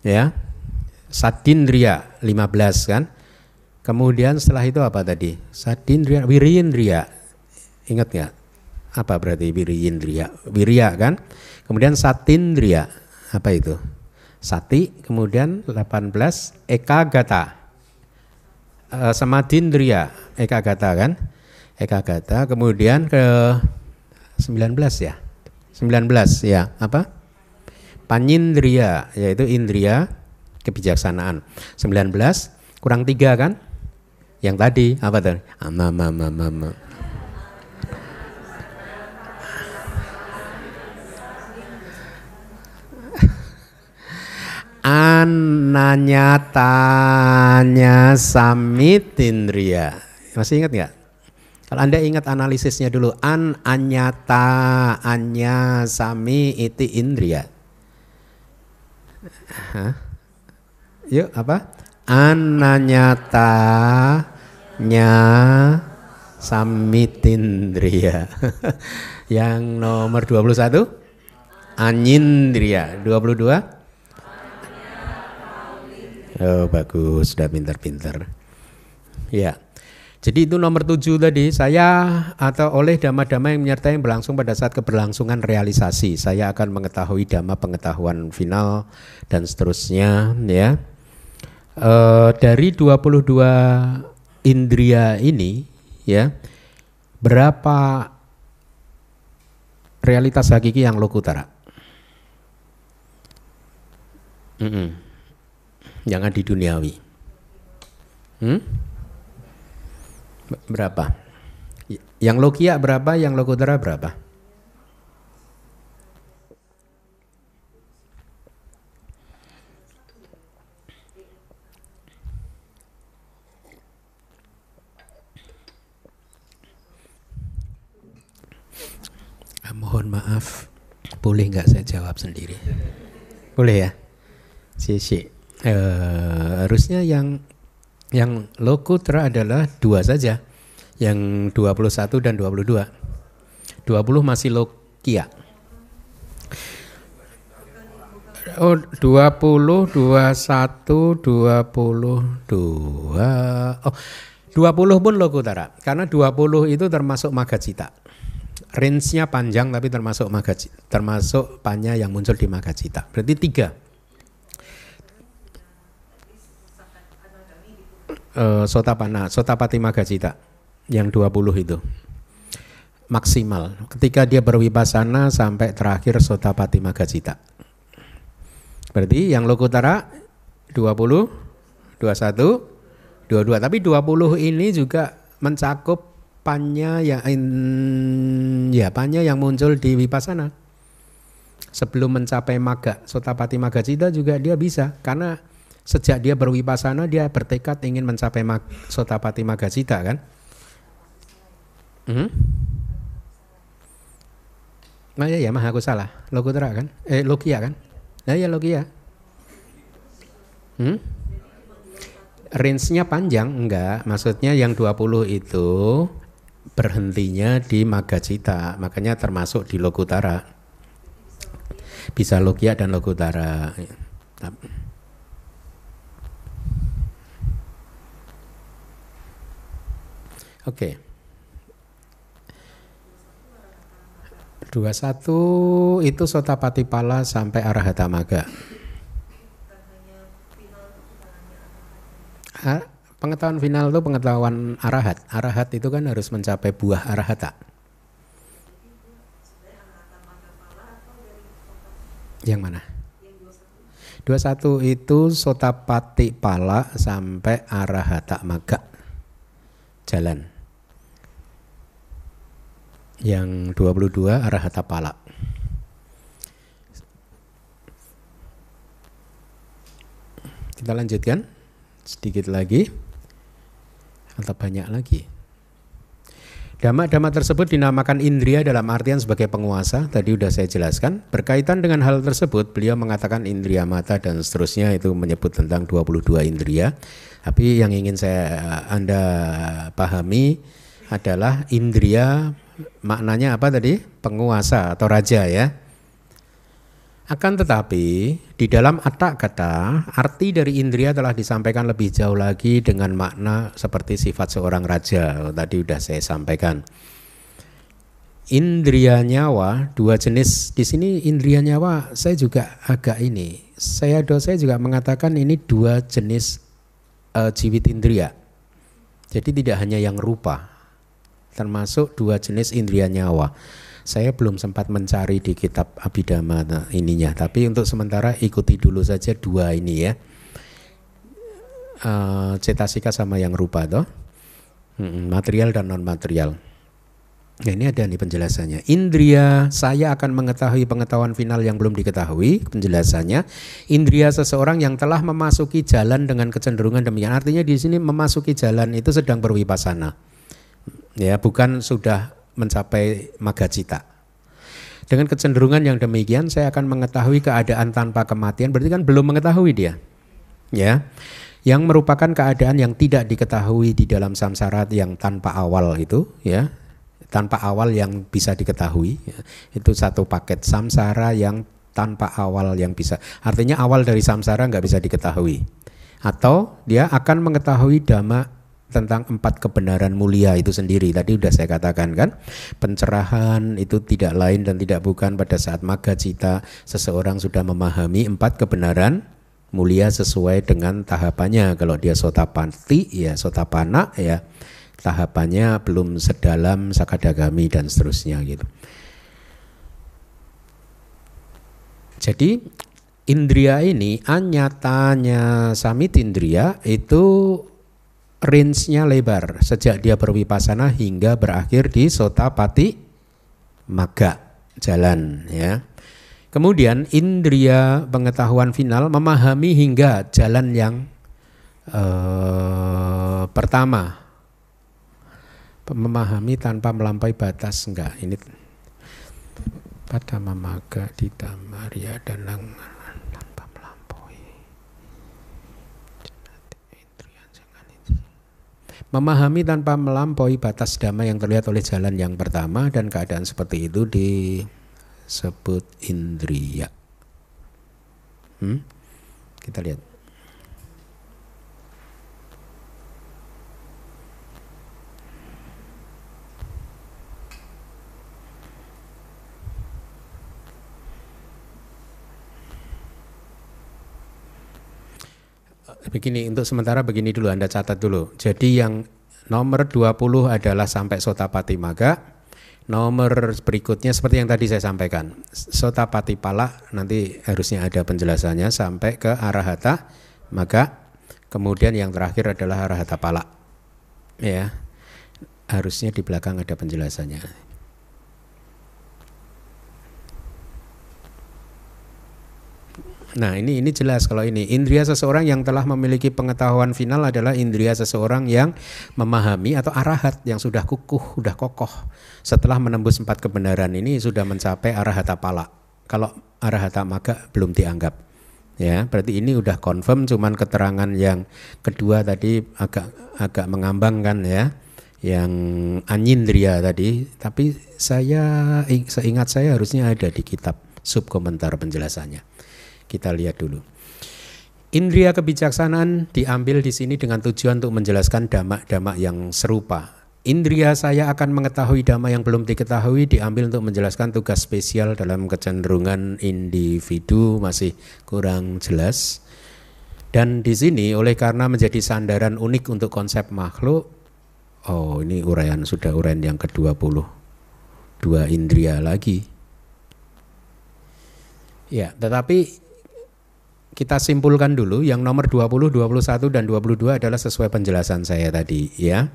Ya. Sadindria 15 kan? Kemudian setelah itu apa tadi? Sadindria, wirindria. Ingat nggak? Apa berarti wirindria? Wirya kan? Kemudian satindria apa itu? Sati, kemudian 18 ekagata. E, samadindriya, ekagata kan? Ekagata, kemudian ke 19 ya. 19 ya, apa? Panyindriya, yaitu indria kebijaksanaan. 19 kurang 3 kan? Yang tadi apa tadi? Ama, ama, ama, ama. ananyatanya samitindria. Masih ingat nggak? Kalau Anda ingat analisisnya dulu, an anyata anya sami iti indria. Hah? Yuk apa? Ananyata nya samitindria. Yang nomor 21 anyindria. 22 Oh bagus, sudah pintar-pintar. Ya, jadi itu nomor tujuh tadi saya atau oleh dhamma-dhamma yang menyertai yang berlangsung pada saat keberlangsungan realisasi saya akan mengetahui dhamma pengetahuan final dan seterusnya ya. E, dari 22 indria ini ya berapa realitas hakiki yang lokutara? Mm -mm jangan di duniawi. Hmm? Berapa? Yang lokia berapa, yang lokutera berapa? Ah, mohon maaf, boleh nggak saya jawab sendiri? Boleh ya? Sisi eh, harusnya yang yang lokutra adalah dua saja, yang 21 dan 22. 20 masih lokia. Oh, 20, 21, 22. Oh, 20 pun lokutara. Karena 20 itu termasuk magacita. Range-nya panjang tapi termasuk magacita, termasuk panya yang muncul di magacita. Berarti tiga uh, sotapana, sotapati magacita yang 20 itu maksimal ketika dia berwipasana sampai terakhir sotapati magacita. Berarti yang lokutara 20, 21, 22. Tapi 20 ini juga mencakup panya yang ya panya yang muncul di wipasana. Sebelum mencapai maga, sotapati magacita juga dia bisa karena sejak dia berwipasana dia bertekad ingin mencapai mag, sotapati magacita kan. Hmm? Nah ya, ya mah aku salah. Lokutra kan? Eh Lokia kan? Nah ya Lokia. Hmm? Range-nya panjang enggak? Maksudnya yang 20 itu berhentinya di Magacita, makanya termasuk di Lokutara. Bisa Lokia dan Lokutara. Oke. Okay. 21 itu Sotapati Pala sampai Arahata Maga. Pengetahuan final itu pengetahuan arahat. Arahat itu kan harus mencapai buah arahata. Yang mana? 21 itu Sotapati Pala sampai Arahata Maga. Jalan yang 22 Arahata Pala. Kita lanjutkan sedikit lagi atau banyak lagi. Dhamma-dhamma tersebut dinamakan indria dalam artian sebagai penguasa, tadi sudah saya jelaskan. Berkaitan dengan hal tersebut, beliau mengatakan indria mata dan seterusnya itu menyebut tentang 22 indria. Tapi yang ingin saya Anda pahami adalah indria maknanya apa tadi? Penguasa atau raja ya. Akan tetapi di dalam atak kata arti dari indria telah disampaikan lebih jauh lagi dengan makna seperti sifat seorang raja. Tadi sudah saya sampaikan. Indria nyawa dua jenis di sini indria nyawa saya juga agak ini. Saya dosa juga mengatakan ini dua jenis uh, jiwit indria. Jadi tidak hanya yang rupa, termasuk dua jenis indria nyawa. Saya belum sempat mencari di kitab Abhidhamma ininya, tapi untuk sementara ikuti dulu saja dua ini ya. Uh, cetasika sama yang rupa toh. Material dan non material. Nah, ini ada nih penjelasannya. Indria saya akan mengetahui pengetahuan final yang belum diketahui. Penjelasannya, indria seseorang yang telah memasuki jalan dengan kecenderungan demikian. Artinya di sini memasuki jalan itu sedang berwipasana ya bukan sudah mencapai magacita. Dengan kecenderungan yang demikian saya akan mengetahui keadaan tanpa kematian berarti kan belum mengetahui dia. Ya. Yang merupakan keadaan yang tidak diketahui di dalam samsara yang tanpa awal itu ya. Tanpa awal yang bisa diketahui ya. Itu satu paket samsara yang tanpa awal yang bisa. Artinya awal dari samsara nggak bisa diketahui. Atau dia akan mengetahui dhamma tentang empat kebenaran mulia itu sendiri. Tadi sudah saya katakan kan, pencerahan itu tidak lain dan tidak bukan pada saat maga cita seseorang sudah memahami empat kebenaran mulia sesuai dengan tahapannya. Kalau dia sotapanti ya sotapana ya tahapannya belum sedalam sakadagami dan seterusnya gitu. Jadi indria ini anyatanya samit indria itu range-nya lebar sejak dia berwipasana hingga berakhir di sotapati maga jalan ya. Kemudian indria pengetahuan final memahami hingga jalan yang uh, pertama memahami tanpa melampaui batas enggak ini pada mamaga di tamaria dan Memahami tanpa melampaui batas damai yang terlihat oleh jalan yang pertama dan keadaan seperti itu disebut indria. Hmm? Kita lihat. Begini untuk sementara begini dulu Anda catat dulu. Jadi yang nomor 20 adalah sampai sotapati maga. Nomor berikutnya seperti yang tadi saya sampaikan. Sotapati pala nanti harusnya ada penjelasannya sampai ke arahata maka kemudian yang terakhir adalah arahata pala. Ya. Harusnya di belakang ada penjelasannya. Nah ini ini jelas kalau ini indria seseorang yang telah memiliki pengetahuan final adalah indria seseorang yang memahami atau arahat yang sudah kukuh, sudah kokoh setelah menembus empat kebenaran ini sudah mencapai arahata pala. Kalau arahata maga belum dianggap. Ya, berarti ini udah confirm cuman keterangan yang kedua tadi agak agak mengambangkan ya yang anyindria tadi tapi saya seingat saya harusnya ada di kitab sub komentar penjelasannya. Kita lihat dulu. Indria kebijaksanaan diambil di sini dengan tujuan untuk menjelaskan damak-damak yang serupa. Indria saya akan mengetahui dhamma yang belum diketahui diambil untuk menjelaskan tugas spesial dalam kecenderungan individu masih kurang jelas. Dan di sini oleh karena menjadi sandaran unik untuk konsep makhluk, oh ini uraian sudah uraian yang ke-20. Dua indria lagi. Ya, tetapi kita simpulkan dulu yang nomor 20, 21 dan 22 adalah sesuai penjelasan saya tadi ya.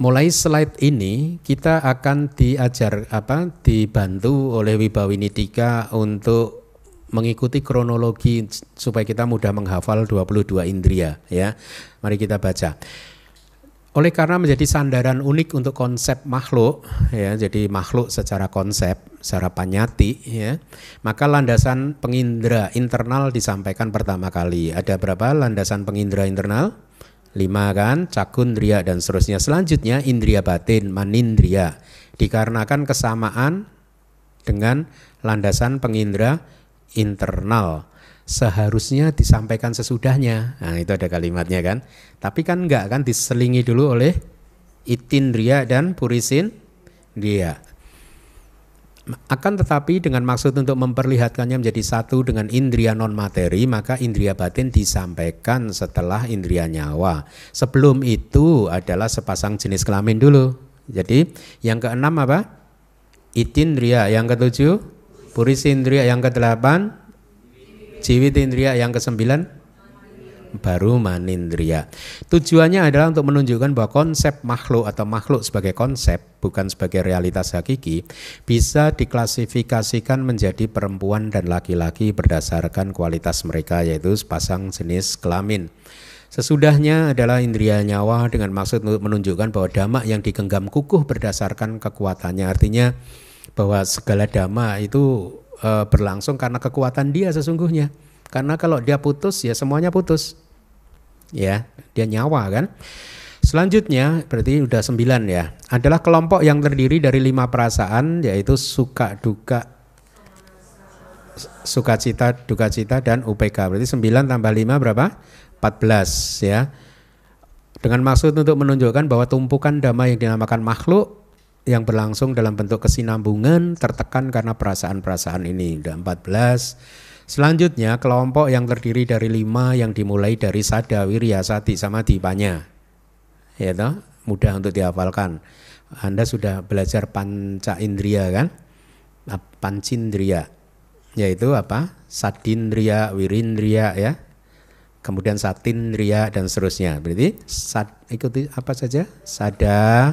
Mulai slide ini kita akan diajar apa dibantu oleh Wibawinitika untuk mengikuti kronologi supaya kita mudah menghafal 22 indria ya. Mari kita baca. Oleh karena menjadi sandaran unik untuk konsep makhluk, ya, jadi makhluk secara konsep, secara panyati, ya, maka landasan pengindra internal disampaikan pertama kali. Ada berapa landasan pengindra internal? Lima kan, cakundria dan seterusnya. Selanjutnya indria batin, manindria. Dikarenakan kesamaan dengan landasan pengindra internal seharusnya disampaikan sesudahnya. Nah, itu ada kalimatnya kan. Tapi kan enggak kan diselingi dulu oleh itindria dan purisin dia. Akan tetapi dengan maksud untuk memperlihatkannya menjadi satu dengan indria non materi, maka indria batin disampaikan setelah indria nyawa. Sebelum itu adalah sepasang jenis kelamin dulu. Jadi yang keenam apa? Itindria, yang ketujuh purisindria, yang kedelapan Jiwit indria yang kesembilan baru manindria. Tujuannya adalah untuk menunjukkan bahwa konsep makhluk atau makhluk sebagai konsep bukan sebagai realitas hakiki bisa diklasifikasikan menjadi perempuan dan laki-laki berdasarkan kualitas mereka yaitu sepasang jenis kelamin. Sesudahnya adalah indria nyawa dengan maksud untuk menunjukkan bahwa dhamma yang digenggam kukuh berdasarkan kekuatannya artinya bahwa segala dhamma itu e, berlangsung karena kekuatan dia sesungguhnya. Karena kalau dia putus ya semuanya putus. Ya, dia nyawa kan. Selanjutnya berarti udah sembilan ya. Adalah kelompok yang terdiri dari lima perasaan yaitu suka, duka, sukacita, duka cita dan UPK. Berarti sembilan tambah lima berapa? 14 ya. Dengan maksud untuk menunjukkan bahwa tumpukan damai yang dinamakan makhluk yang berlangsung dalam bentuk kesinambungan tertekan karena perasaan-perasaan ini. Udah 14. Selanjutnya kelompok yang terdiri dari lima yang dimulai dari sada, wirya, sati sama dipanya. Ya toh, mudah untuk dihafalkan. Anda sudah belajar panca indria kan? Pancindria yaitu apa? Sadindria, wirindria ya. Kemudian satindria dan seterusnya. Berarti sad, ikuti apa saja? Sada,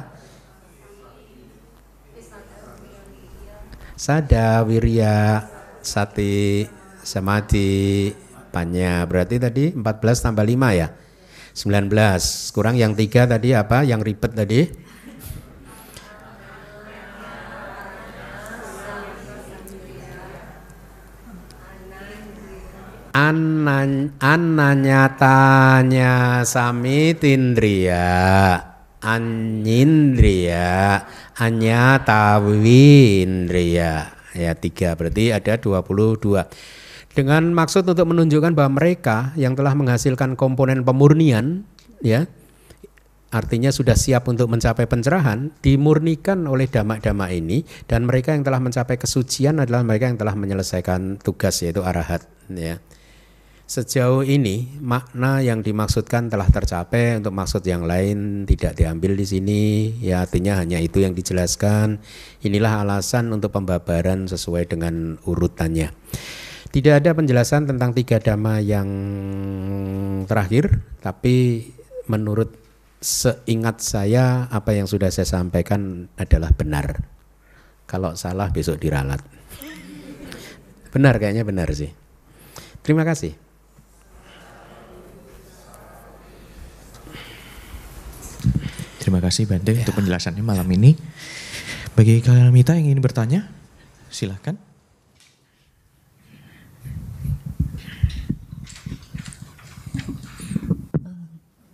sada, wirya, sati, samadhi, panya. Berarti tadi 14 tambah 5 ya? 19. Kurang yang tiga tadi apa? Yang ribet tadi? Anan, ananyatanya samitindriya anyindriya anyatawindriya. Ya tiga. Berarti ada 22 dengan maksud untuk menunjukkan bahwa mereka yang telah menghasilkan komponen pemurnian ya artinya sudah siap untuk mencapai pencerahan dimurnikan oleh dhamma-dhamma ini dan mereka yang telah mencapai kesucian adalah mereka yang telah menyelesaikan tugas yaitu arahat ya Sejauh ini makna yang dimaksudkan telah tercapai untuk maksud yang lain tidak diambil di sini. Ya artinya hanya itu yang dijelaskan. Inilah alasan untuk pembabaran sesuai dengan urutannya. Tidak ada penjelasan tentang tiga dhamma yang terakhir tapi menurut seingat saya apa yang sudah saya sampaikan adalah benar. Kalau salah besok diralat. Benar kayaknya benar sih. Terima kasih kasih Bante ya. untuk penjelasannya malam ini. Bagi kalian Mita yang ingin bertanya, silahkan.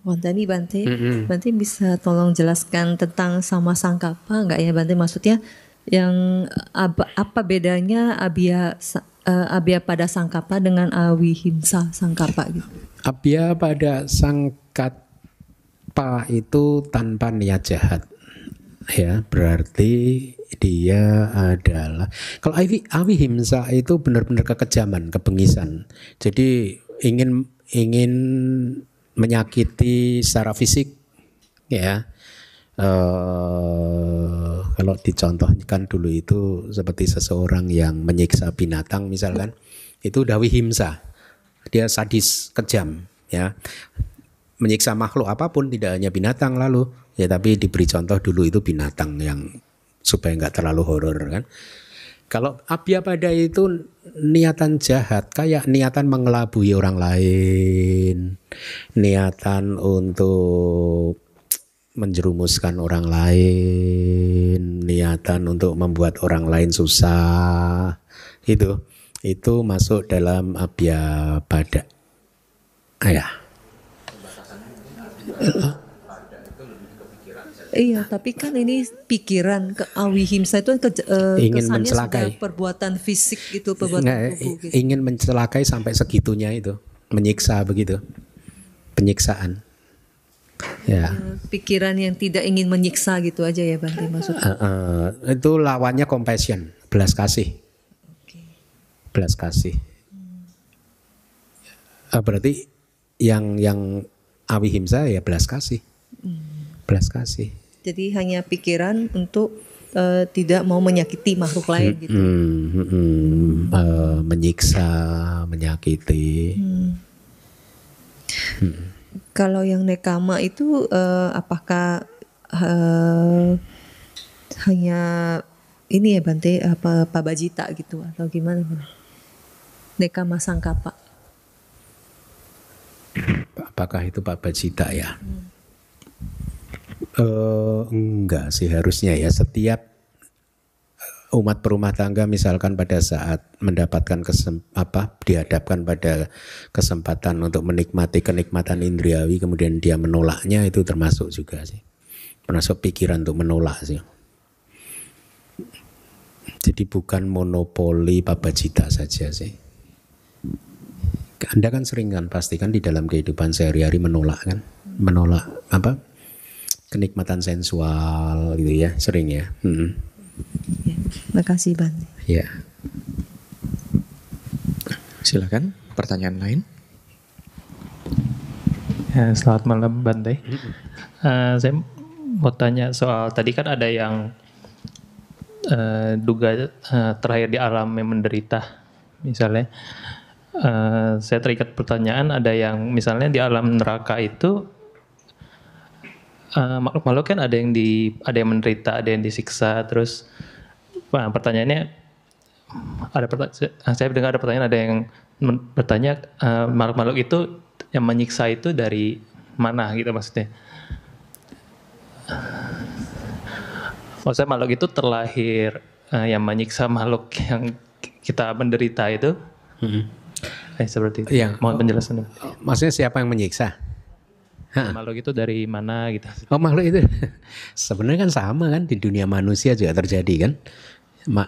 Wandani Bante, mm -hmm. Bante bisa tolong jelaskan tentang sama sangkapa nggak ya Bante? Maksudnya yang apa, apa bedanya abia uh, abia pada sangkapa dengan awihimsa sangkapa gitu? Abia pada sangkat pa itu tanpa niat jahat. Ya berarti dia adalah kalau awi awi himsa itu benar-benar kekejaman kebengisan. Jadi ingin ingin menyakiti secara fisik ya. Uh, kalau dicontohkan dulu itu seperti seseorang yang menyiksa binatang misalkan itu dawi himsa. Dia sadis kejam ya menyiksa makhluk apa pun tidak hanya binatang lalu. Ya tapi diberi contoh dulu itu binatang yang supaya nggak terlalu horor kan? Kalau abya pada itu niatan jahat kayak niatan mengelabui orang lain niatan untuk menjerumuskan orang lain niatan untuk membuat orang lain susah itu itu masuk dalam abya pada ayah Iya, tapi kan ini pikiran ke awihimsa itu ke, uh, ingin mencelakai perbuatan fisik gitu, perbuatan Nggak, tubuh gitu. Ingin mencelakai sampai segitunya itu, menyiksa begitu, penyiksaan. Ya. Uh, pikiran yang tidak ingin menyiksa gitu aja ya Bante maksudnya. Uh, uh, itu lawannya compassion, belas kasih. Okay. Belas kasih. Hmm. Uh, berarti yang yang awihimsa ya belas kasih. Hmm. Belas kasih. Jadi hanya pikiran untuk uh, tidak mau menyakiti makhluk lain hmm, gitu. Hmm, hmm, hmm, uh, menyiksa, menyakiti. Hmm. Hmm. Kalau yang nekama itu uh, apakah uh, hanya ini ya Bante apa Pak Bajita gitu atau gimana? Nekama sangkapa apakah itu Pak Bajita ya? Hmm. Uh, enggak sih harusnya ya setiap eh, umat perumah tangga misalkan pada saat mendapatkan apa dihadapkan pada kesempatan untuk menikmati kenikmatan indriawi kemudian dia menolaknya itu termasuk juga sih termasuk pikiran untuk menolak sih jadi bukan monopoli Cita saja sih anda kan sering kan pasti kan di dalam kehidupan sehari-hari menolak kan, menolak apa kenikmatan sensual gitu ya, sering ya. Hmm. ya makasih Bang. Ya. Silakan pertanyaan lain. Ya, selamat malam Bante. Uh, saya mau tanya soal tadi kan ada yang uh, duga uh, terakhir di alam yang menderita misalnya uh, saya terikat pertanyaan ada yang misalnya di alam neraka itu uh, makhluk-makhluk kan ada yang di ada yang menderita ada yang disiksa terus nah, pertanyaannya ada pertanyaan, saya dengar ada pertanyaan ada yang bertanya uh, makhluk-makhluk itu yang menyiksa itu dari mana gitu maksudnya? Maksudnya makhluk itu terlahir uh, yang menyiksa makhluk yang kita menderita itu? Hmm Eh seperti itu. Iya. Mohon penjelasan. Maksudnya siapa yang menyiksa? Makhluk itu dari mana gitu? Oh makhluk itu sebenarnya kan sama kan di dunia manusia juga terjadi kan?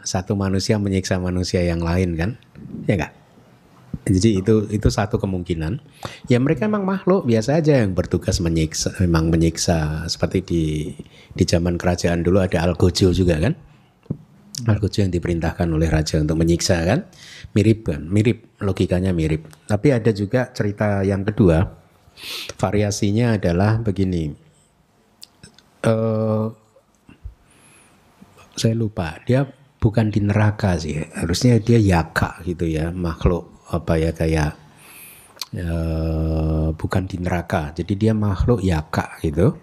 Satu manusia menyiksa manusia yang lain kan? Ya enggak? Jadi itu itu satu kemungkinan. Ya mereka memang makhluk biasa aja yang bertugas menyiksa, memang menyiksa seperti di di zaman kerajaan dulu ada Algojo juga kan? Margojo yang diperintahkan oleh raja untuk menyiksa kan? Mirip kan? Mirip logikanya mirip. Tapi ada juga cerita yang kedua. Variasinya adalah begini. Uh, saya lupa. Dia bukan di neraka sih. Harusnya dia yaka gitu ya. Makhluk apa ya kayak uh, bukan di neraka. Jadi dia makhluk yaka gitu.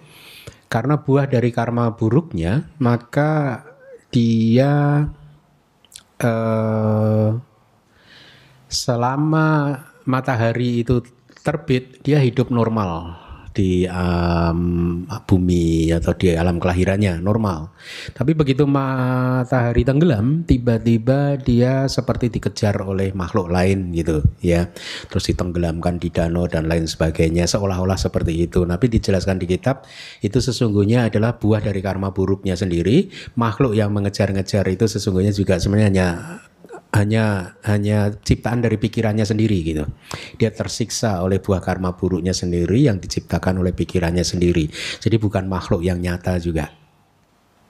Karena buah dari karma buruknya maka dia eh, selama matahari itu terbit dia hidup normal di um, bumi atau di alam kelahirannya normal. Tapi begitu matahari tenggelam, tiba-tiba dia seperti dikejar oleh makhluk lain gitu ya. Terus ditenggelamkan di danau dan lain sebagainya seolah-olah seperti itu. Tapi dijelaskan di kitab itu sesungguhnya adalah buah dari karma buruknya sendiri. Makhluk yang mengejar-ngejar itu sesungguhnya juga sebenarnya hanya hanya hanya ciptaan dari pikirannya sendiri gitu. Dia tersiksa oleh buah karma buruknya sendiri yang diciptakan oleh pikirannya sendiri. Jadi bukan makhluk yang nyata juga.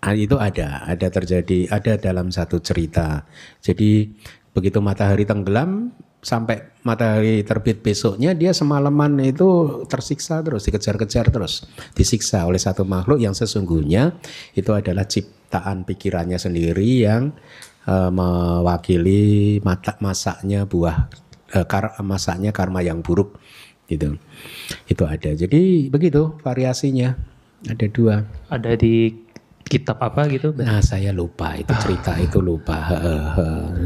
Nah, itu ada, ada terjadi, ada dalam satu cerita. Jadi begitu matahari tenggelam sampai matahari terbit besoknya dia semalaman itu tersiksa terus, dikejar-kejar terus, disiksa oleh satu makhluk yang sesungguhnya itu adalah ciptaan pikirannya sendiri yang uh, mewakili mata masaknya buah uh, kar masaknya karma yang buruk gitu. Itu ada. Jadi begitu variasinya. Ada dua. Ada di kitab apa gitu? Nah saya lupa. Itu cerita itu lupa.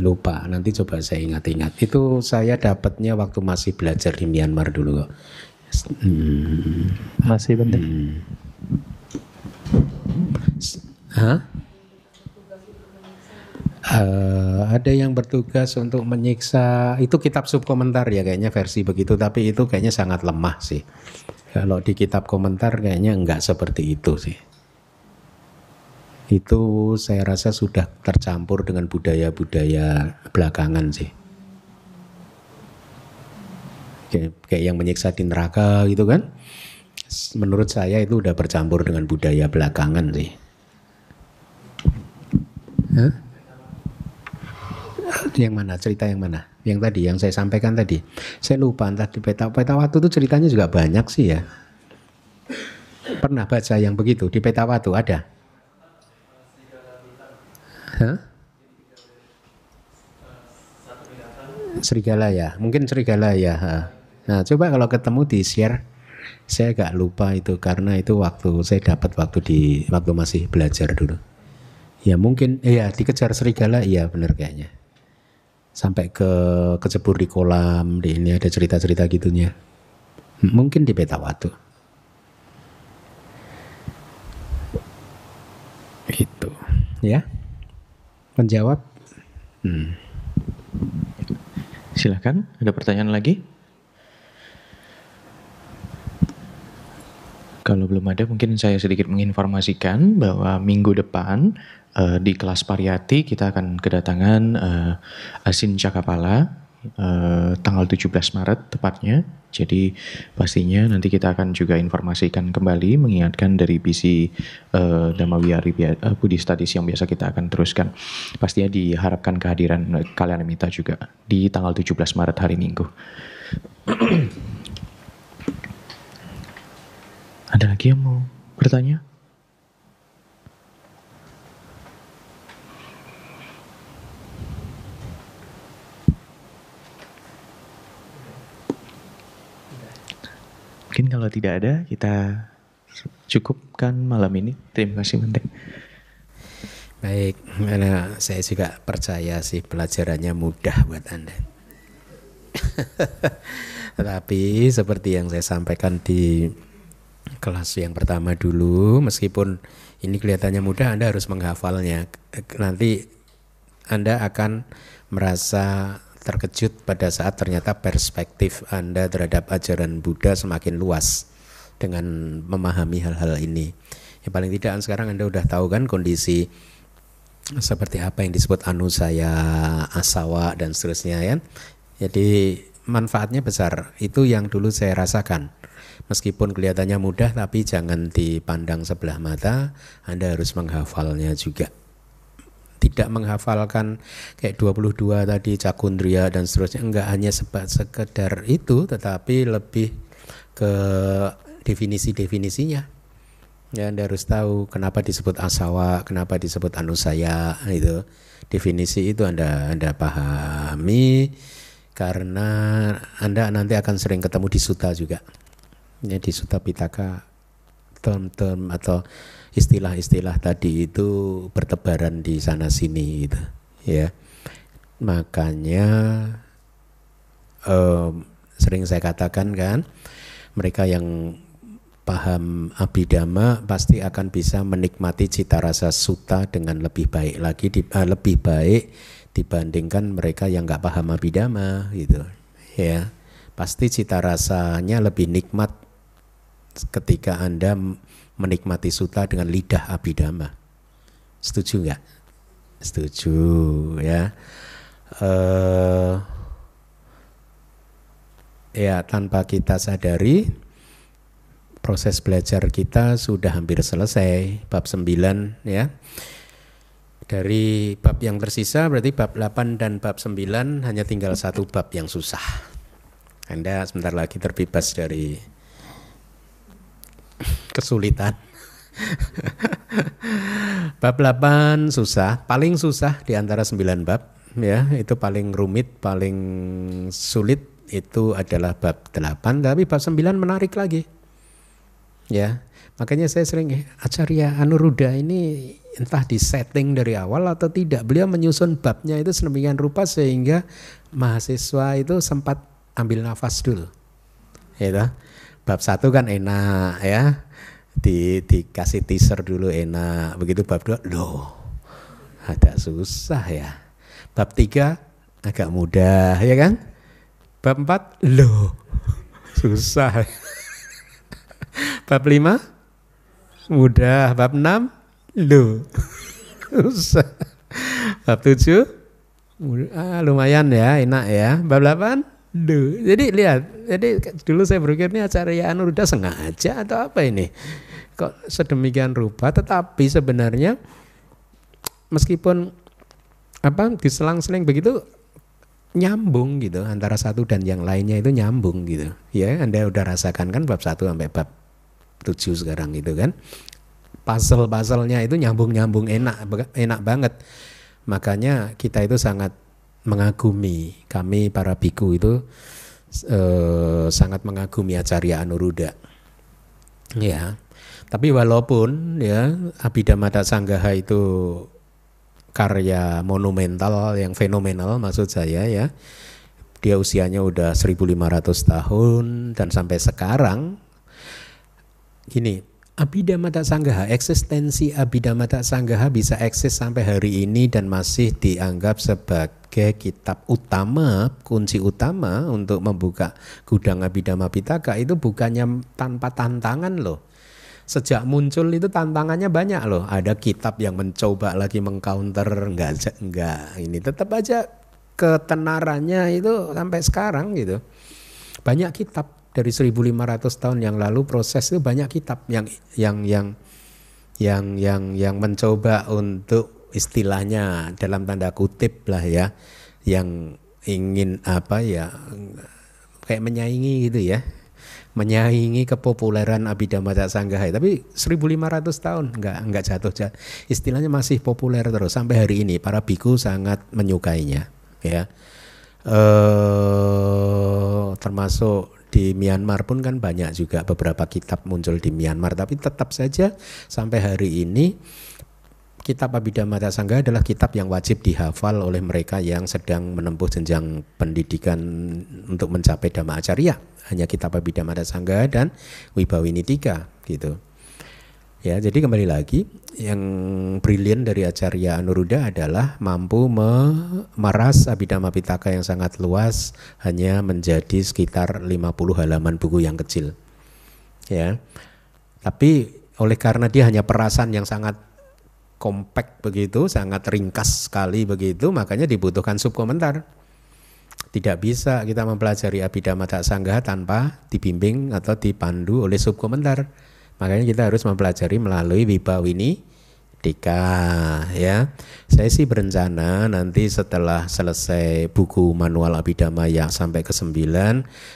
Lupa. Nanti coba saya ingat-ingat. Itu saya dapatnya waktu masih belajar di Myanmar dulu kok. Hmm. masih benar hmm. Hah? Uh, ada yang bertugas untuk menyiksa itu kitab subkomentar ya kayaknya versi begitu tapi itu kayaknya sangat lemah sih. Kalau di kitab komentar kayaknya enggak seperti itu sih. Itu saya rasa sudah tercampur dengan budaya-budaya belakangan sih. Kayak, yang menyiksa di neraka gitu kan? Menurut saya itu udah bercampur dengan budaya belakangan sih. Hah? Yang mana? Cerita yang mana? Yang tadi, yang saya sampaikan tadi. Saya lupa entah di peta peta waktu itu ceritanya juga banyak sih ya. Pernah baca yang begitu di peta waktu ada? Hah? Serigala ya, mungkin serigala ya. Nah, coba kalau ketemu di share. Saya agak lupa itu karena itu waktu saya dapat waktu di waktu masih belajar dulu. Ya mungkin, ya dikejar serigala, iya benar kayaknya sampai ke kecebur di kolam di ini ada cerita-cerita gitunya. Mungkin di peta waktu itu. Ya? Menjawab? Hmm. silahkan ada pertanyaan lagi? Kalau belum ada mungkin saya sedikit menginformasikan bahwa minggu depan uh, di kelas Pariyati kita akan kedatangan uh, Asin Cakapala uh, tanggal 17 Maret tepatnya. Jadi pastinya nanti kita akan juga informasikan kembali mengingatkan dari bisi uh, Dhammawiari uh, Budi Studies yang biasa kita akan teruskan. Pastinya diharapkan kehadiran kalian minta juga di tanggal 17 Maret hari Minggu. Ada lagi yang mau bertanya? Mungkin kalau tidak ada kita cukupkan malam ini. Terima kasih Menteri. Baik, karena saya juga percaya sih pelajarannya mudah buat Anda. Tapi seperti yang saya sampaikan di kelas yang pertama dulu, meskipun ini kelihatannya mudah, Anda harus menghafalnya. Nanti Anda akan merasa terkejut pada saat ternyata perspektif Anda terhadap ajaran Buddha semakin luas dengan memahami hal-hal ini. Yang paling tidak sekarang Anda sudah tahu kan kondisi seperti apa yang disebut anusaya, asawa dan seterusnya ya. Jadi manfaatnya besar. Itu yang dulu saya rasakan. Meskipun kelihatannya mudah tapi jangan dipandang sebelah mata, Anda harus menghafalnya juga. Tidak menghafalkan kayak 22 tadi Cakundria dan seterusnya. Enggak hanya sebat sekedar itu tetapi lebih ke definisi-definisinya. Ya Anda harus tahu kenapa disebut asawa kenapa disebut anusaya itu. Definisi itu Anda Anda pahami karena Anda nanti akan sering ketemu di suta juga. Ya di suta pitaka term-term atau istilah-istilah tadi itu bertebaran di sana sini gitu ya. Makanya um, sering saya katakan kan mereka yang paham abidama pasti akan bisa menikmati cita rasa suta dengan lebih baik lagi di, uh, lebih baik dibandingkan mereka yang nggak paham abidama gitu ya. Pasti cita rasanya lebih nikmat ketika anda menikmati suta dengan lidah abidama. Setuju nggak? Setuju ya. Uh, ya tanpa kita sadari proses belajar kita sudah hampir selesai bab 9 ya. Dari bab yang tersisa berarti bab 8 dan bab 9 hanya tinggal satu bab yang susah. Anda sebentar lagi terbebas dari kesulitan. bab 8 susah, paling susah di antara 9 bab ya, itu paling rumit, paling sulit itu adalah bab 8, tapi bab 9 menarik lagi. Ya. Makanya saya sering Acarya Anuruddha ini entah di setting dari awal atau tidak. Beliau menyusun babnya itu sedemikian rupa sehingga mahasiswa itu sempat ambil nafas dulu. Ya, bab satu kan enak ya. Di dikasih teaser dulu enak. Begitu bab dua loh agak susah ya. Bab tiga agak mudah ya kan? Bab empat loh susah. Bab lima mudah. Bab enam loh susah. Bab tujuh ah, lumayan ya enak ya. Bab delapan Duh, jadi lihat, jadi dulu saya berpikir ini acara ya udah sengaja atau apa ini? Kok sedemikian rupa, tetapi sebenarnya meskipun apa diselang-seling begitu nyambung gitu antara satu dan yang lainnya itu nyambung gitu. Ya, Anda udah rasakan kan bab satu sampai bab tujuh sekarang itu kan. Puzzle-puzzlenya itu nyambung-nyambung enak enak banget. Makanya kita itu sangat mengagumi kami para biku itu eh, sangat mengagumi Acarya Anuruddha. Ya tapi walaupun ya Abhidhamma Sanggaha itu karya monumental yang fenomenal maksud saya ya dia usianya udah 1500 tahun dan sampai sekarang gini Abhidhamma Sanggaha, eksistensi Abhidhamma Sanggaha bisa eksis sampai hari ini dan masih dianggap sebagai kitab utama, kunci utama untuk membuka gudang Abhidhamma Pitaka itu bukannya tanpa tantangan loh. Sejak muncul itu tantangannya banyak loh. Ada kitab yang mencoba lagi mengcounter enggak enggak ini tetap aja ketenarannya itu sampai sekarang gitu. Banyak kitab dari 1500 tahun yang lalu proses itu banyak kitab yang yang yang yang yang yang mencoba untuk istilahnya dalam tanda kutip lah ya yang ingin apa ya kayak menyaingi gitu ya menyaingi kepopuleran Abhidhamma Sanggahai tapi 1500 tahun enggak enggak jatuh, jatuh istilahnya masih populer terus sampai hari ini para biku sangat menyukainya ya. Eh termasuk di Myanmar pun kan banyak juga beberapa kitab muncul di Myanmar. Tapi tetap saja sampai hari ini kitab Abhidhamma Sangga adalah kitab yang wajib dihafal oleh mereka yang sedang menempuh jenjang pendidikan untuk mencapai Dhamma Acarya hanya kitab Abhidhamma Sangga dan Wibawinitika gitu Ya, jadi kembali lagi yang brilian dari Acarya Anuruddha adalah mampu memeras Abhidhamma Pitaka yang sangat luas hanya menjadi sekitar 50 halaman buku yang kecil. Ya. Tapi oleh karena dia hanya perasan yang sangat kompak begitu, sangat ringkas sekali begitu, makanya dibutuhkan subkomentar. Tidak bisa kita mempelajari Abhidhamma Sangga tanpa dibimbing atau dipandu oleh subkomentar Makanya kita harus mempelajari melalui Wibawini Dika ya. Saya sih berencana nanti setelah selesai buku manual Abhidhamma yang sampai ke 9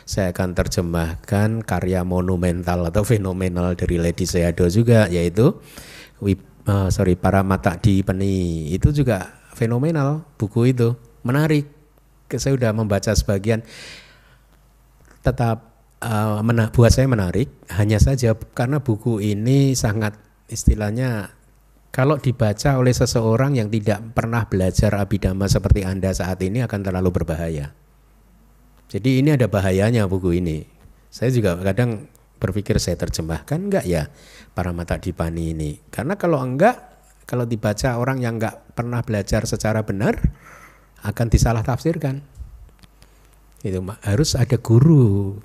saya akan terjemahkan karya monumental atau fenomenal dari Lady Sayadaw juga yaitu uh, sorry para mata di peni itu juga fenomenal buku itu menarik. Saya sudah membaca sebagian tetap uh, buat saya menarik hanya saja karena buku ini sangat istilahnya kalau dibaca oleh seseorang yang tidak pernah belajar abidama seperti Anda saat ini akan terlalu berbahaya. Jadi ini ada bahayanya buku ini. Saya juga kadang berpikir saya terjemahkan enggak ya para mata dipani ini. Karena kalau enggak, kalau dibaca orang yang enggak pernah belajar secara benar akan disalah tafsirkan. Itu harus ada guru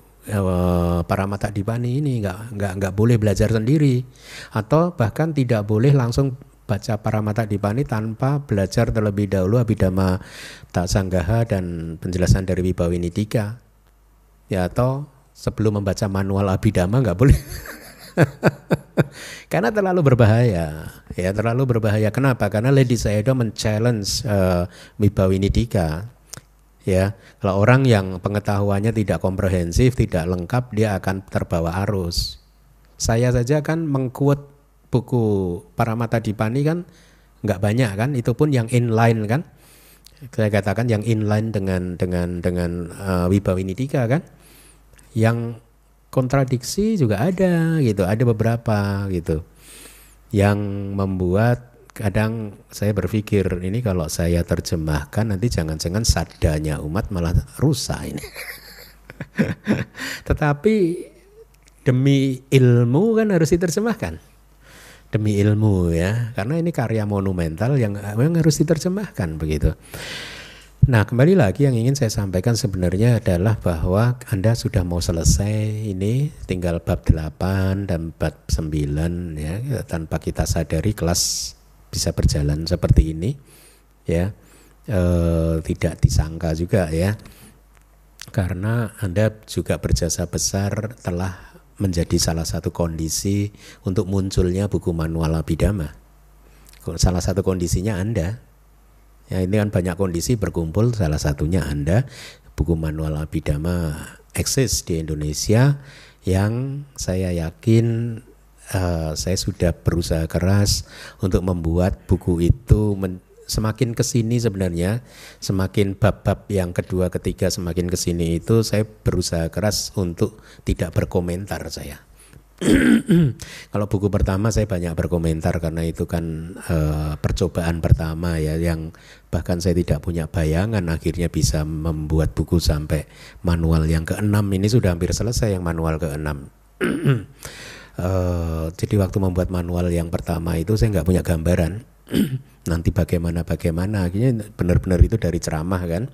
para mata dipani ini nggak nggak nggak boleh belajar sendiri. Atau bahkan tidak boleh langsung baca para mata dipani tanpa belajar terlebih dahulu abidama tak sanggaha dan penjelasan dari Wibawinidika ya atau sebelum membaca manual abidama nggak boleh. Karena terlalu berbahaya. Ya terlalu berbahaya. Kenapa? Karena Lady Sayadaw men-challenge uh, Wibawinidika ya kalau orang yang pengetahuannya tidak komprehensif tidak lengkap dia akan terbawa arus. Saya saja kan mengkuat buku para mata Dipani kan nggak banyak kan itu pun yang inline kan. Saya katakan yang inline dengan dengan dengan uh, Wibawinidika kan. Yang kontradiksi juga ada gitu ada beberapa gitu. Yang membuat kadang saya berpikir ini kalau saya terjemahkan nanti jangan-jangan sadanya umat malah rusak ini. Tetapi demi ilmu kan harus diterjemahkan. Demi ilmu ya, karena ini karya monumental yang memang harus diterjemahkan begitu. Nah, kembali lagi yang ingin saya sampaikan sebenarnya adalah bahwa Anda sudah mau selesai ini tinggal bab 8 dan bab 9 ya tanpa kita sadari kelas bisa berjalan seperti ini ya e, tidak disangka juga ya karena Anda juga berjasa besar telah menjadi salah satu kondisi untuk munculnya buku manual Abhidhamma. Salah satu kondisinya Anda. Ya, ini kan banyak kondisi berkumpul, salah satunya Anda. Buku manual Abhidhamma eksis di Indonesia yang saya yakin uh, saya sudah berusaha keras untuk membuat buku itu men semakin ke sini sebenarnya semakin bab-bab yang kedua ketiga semakin ke sini itu saya berusaha keras untuk tidak berkomentar saya. Kalau buku pertama saya banyak berkomentar karena itu kan uh, percobaan pertama ya yang bahkan saya tidak punya bayangan akhirnya bisa membuat buku sampai manual yang keenam. Ini sudah hampir selesai yang manual keenam Uh, jadi waktu membuat manual yang pertama itu saya nggak punya gambaran nanti bagaimana bagaimana. Akhirnya benar-benar itu dari ceramah kan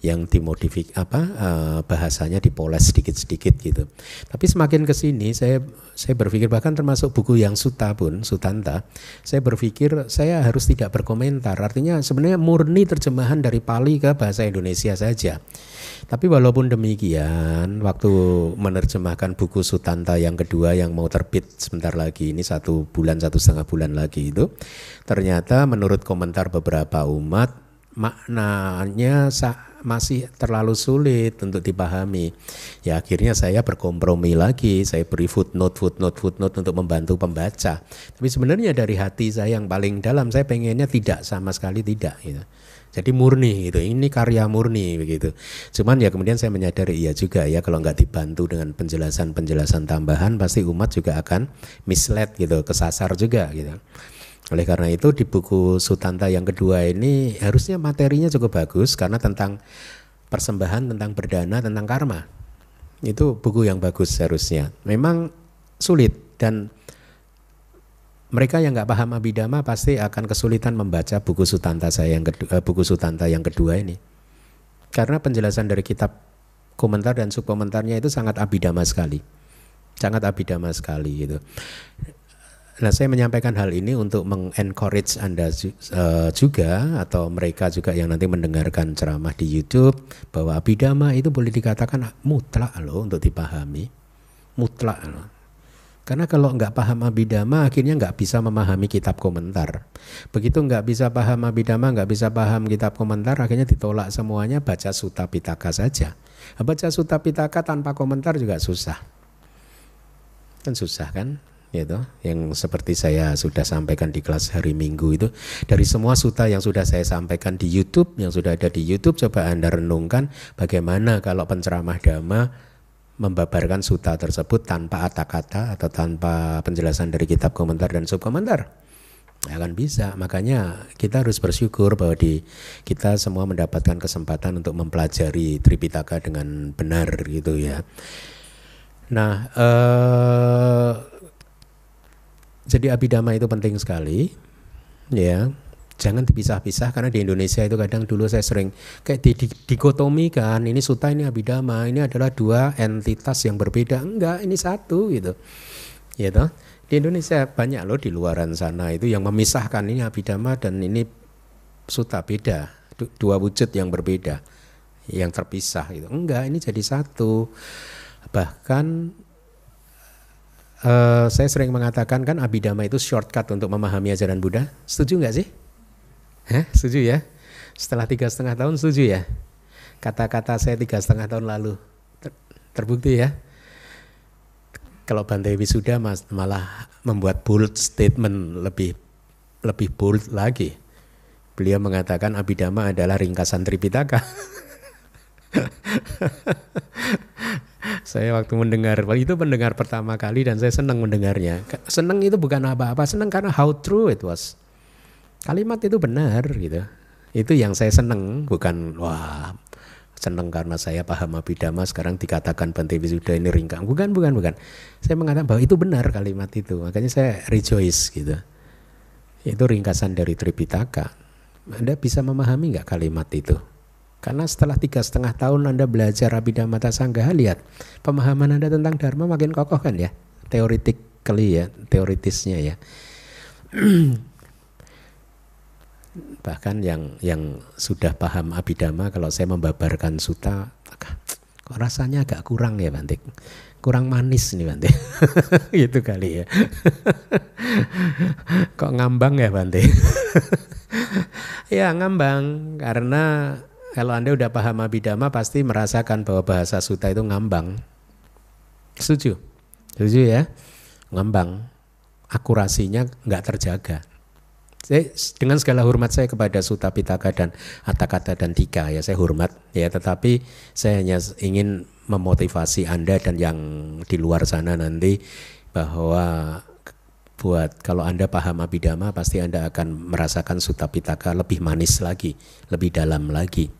yang dimodifik apa uh, bahasanya dipoles sedikit-sedikit gitu. Tapi semakin ke sini saya saya berpikir bahkan termasuk buku yang Suta pun Sutanta, saya berpikir saya harus tidak berkomentar. Artinya sebenarnya murni terjemahan dari Pali ke bahasa Indonesia saja. Tapi walaupun demikian, waktu menerjemahkan buku Sutanta yang kedua yang mau terbit sebentar lagi, ini satu bulan, satu setengah bulan lagi itu, ternyata menurut komentar beberapa umat, maknanya masih terlalu sulit untuk dipahami. Ya akhirnya saya berkompromi lagi, saya beri footnote, footnote, footnote untuk membantu pembaca. Tapi sebenarnya dari hati saya yang paling dalam, saya pengennya tidak sama sekali tidak. Gitu. Jadi murni gitu, ini karya murni begitu. Cuman ya kemudian saya menyadari iya juga ya kalau nggak dibantu dengan penjelasan-penjelasan tambahan pasti umat juga akan mislead gitu, kesasar juga gitu. Oleh karena itu di buku Sutanta yang kedua ini harusnya materinya cukup bagus karena tentang persembahan, tentang berdana, tentang karma. Itu buku yang bagus harusnya. Memang sulit dan mereka yang nggak paham abidama pasti akan kesulitan membaca buku Sutanta saya yang kedua, eh, buku Sutanta yang kedua ini. Karena penjelasan dari kitab komentar dan subkomentarnya itu sangat abidama sekali. Sangat abidama sekali gitu. Nah, saya menyampaikan hal ini untuk mengencourage Anda uh, juga atau mereka juga yang nanti mendengarkan ceramah di YouTube bahwa abidama itu boleh dikatakan mutlak loh untuk dipahami. Mutlak loh Karena kalau nggak paham abidama akhirnya nggak bisa memahami kitab komentar. Begitu nggak bisa paham abidama, nggak bisa paham kitab komentar, akhirnya ditolak semuanya baca suta pitaka saja. Baca suta pitaka tanpa komentar juga susah. Kan susah kan? Gitu. Yang seperti saya sudah sampaikan di kelas hari Minggu itu dari semua suta yang sudah saya sampaikan di YouTube, yang sudah ada di YouTube, coba Anda renungkan bagaimana kalau penceramah dhamma membabarkan suta tersebut tanpa kata-kata atau tanpa penjelasan dari kitab komentar dan subkomentar. Akan bisa. Makanya kita harus bersyukur bahwa di kita semua mendapatkan kesempatan untuk mempelajari Tripitaka dengan benar gitu ya. Nah eh, jadi abidama itu penting sekali ya. Jangan dipisah-pisah karena di Indonesia itu kadang dulu saya sering kayak di, di, dikotomi kan ini suta ini abidama ini adalah dua entitas yang berbeda. Enggak ini satu gitu. Ya toh? Di Indonesia banyak loh di luaran sana itu yang memisahkan ini abidama dan ini suta beda dua wujud yang berbeda yang terpisah gitu. Enggak ini jadi satu. Bahkan uh, saya sering mengatakan kan abidama itu shortcut untuk memahami ajaran Buddha setuju nggak sih Hah, setuju ya? Setelah tiga setengah tahun setuju ya? Kata-kata saya tiga setengah tahun lalu ter terbukti ya? Kalau Bante mas, malah membuat bold statement lebih lebih bold lagi. Beliau mengatakan Abhidhamma adalah ringkasan Tripitaka. saya waktu mendengar itu pendengar pertama kali dan saya senang mendengarnya. Senang itu bukan apa-apa, senang karena how true it was kalimat itu benar gitu. Itu yang saya seneng, bukan wah seneng karena saya paham abidama sekarang dikatakan Bante Wisuda ini ringkang. Bukan, bukan, bukan. Saya mengatakan bahwa itu benar kalimat itu. Makanya saya rejoice gitu. Itu ringkasan dari Tripitaka. Anda bisa memahami nggak kalimat itu? Karena setelah tiga setengah tahun Anda belajar Abhidhamma Sanggaha, lihat pemahaman Anda tentang Dharma makin kokoh kan ya, teoretically ya, teoritisnya ya. bahkan yang yang sudah paham abidama kalau saya membabarkan suta kok rasanya agak kurang ya Bantik kurang manis nih Bantik gitu kali ya. Kok ngambang ya Bantik ya ngambang. Karena kalau anda udah paham abidama pasti merasakan bahwa bahasa suta itu ngambang. Setuju? Setuju ya? Ngambang. Akurasinya nggak terjaga. Saya, dengan segala hormat saya kepada Suta Pitaka dan Atakata dan Dika ya saya hormat ya. Tetapi saya hanya ingin memotivasi Anda dan yang di luar sana nanti bahwa buat kalau Anda paham Abhidhamma pasti Anda akan merasakan Suta Pitaka lebih manis lagi, lebih dalam lagi.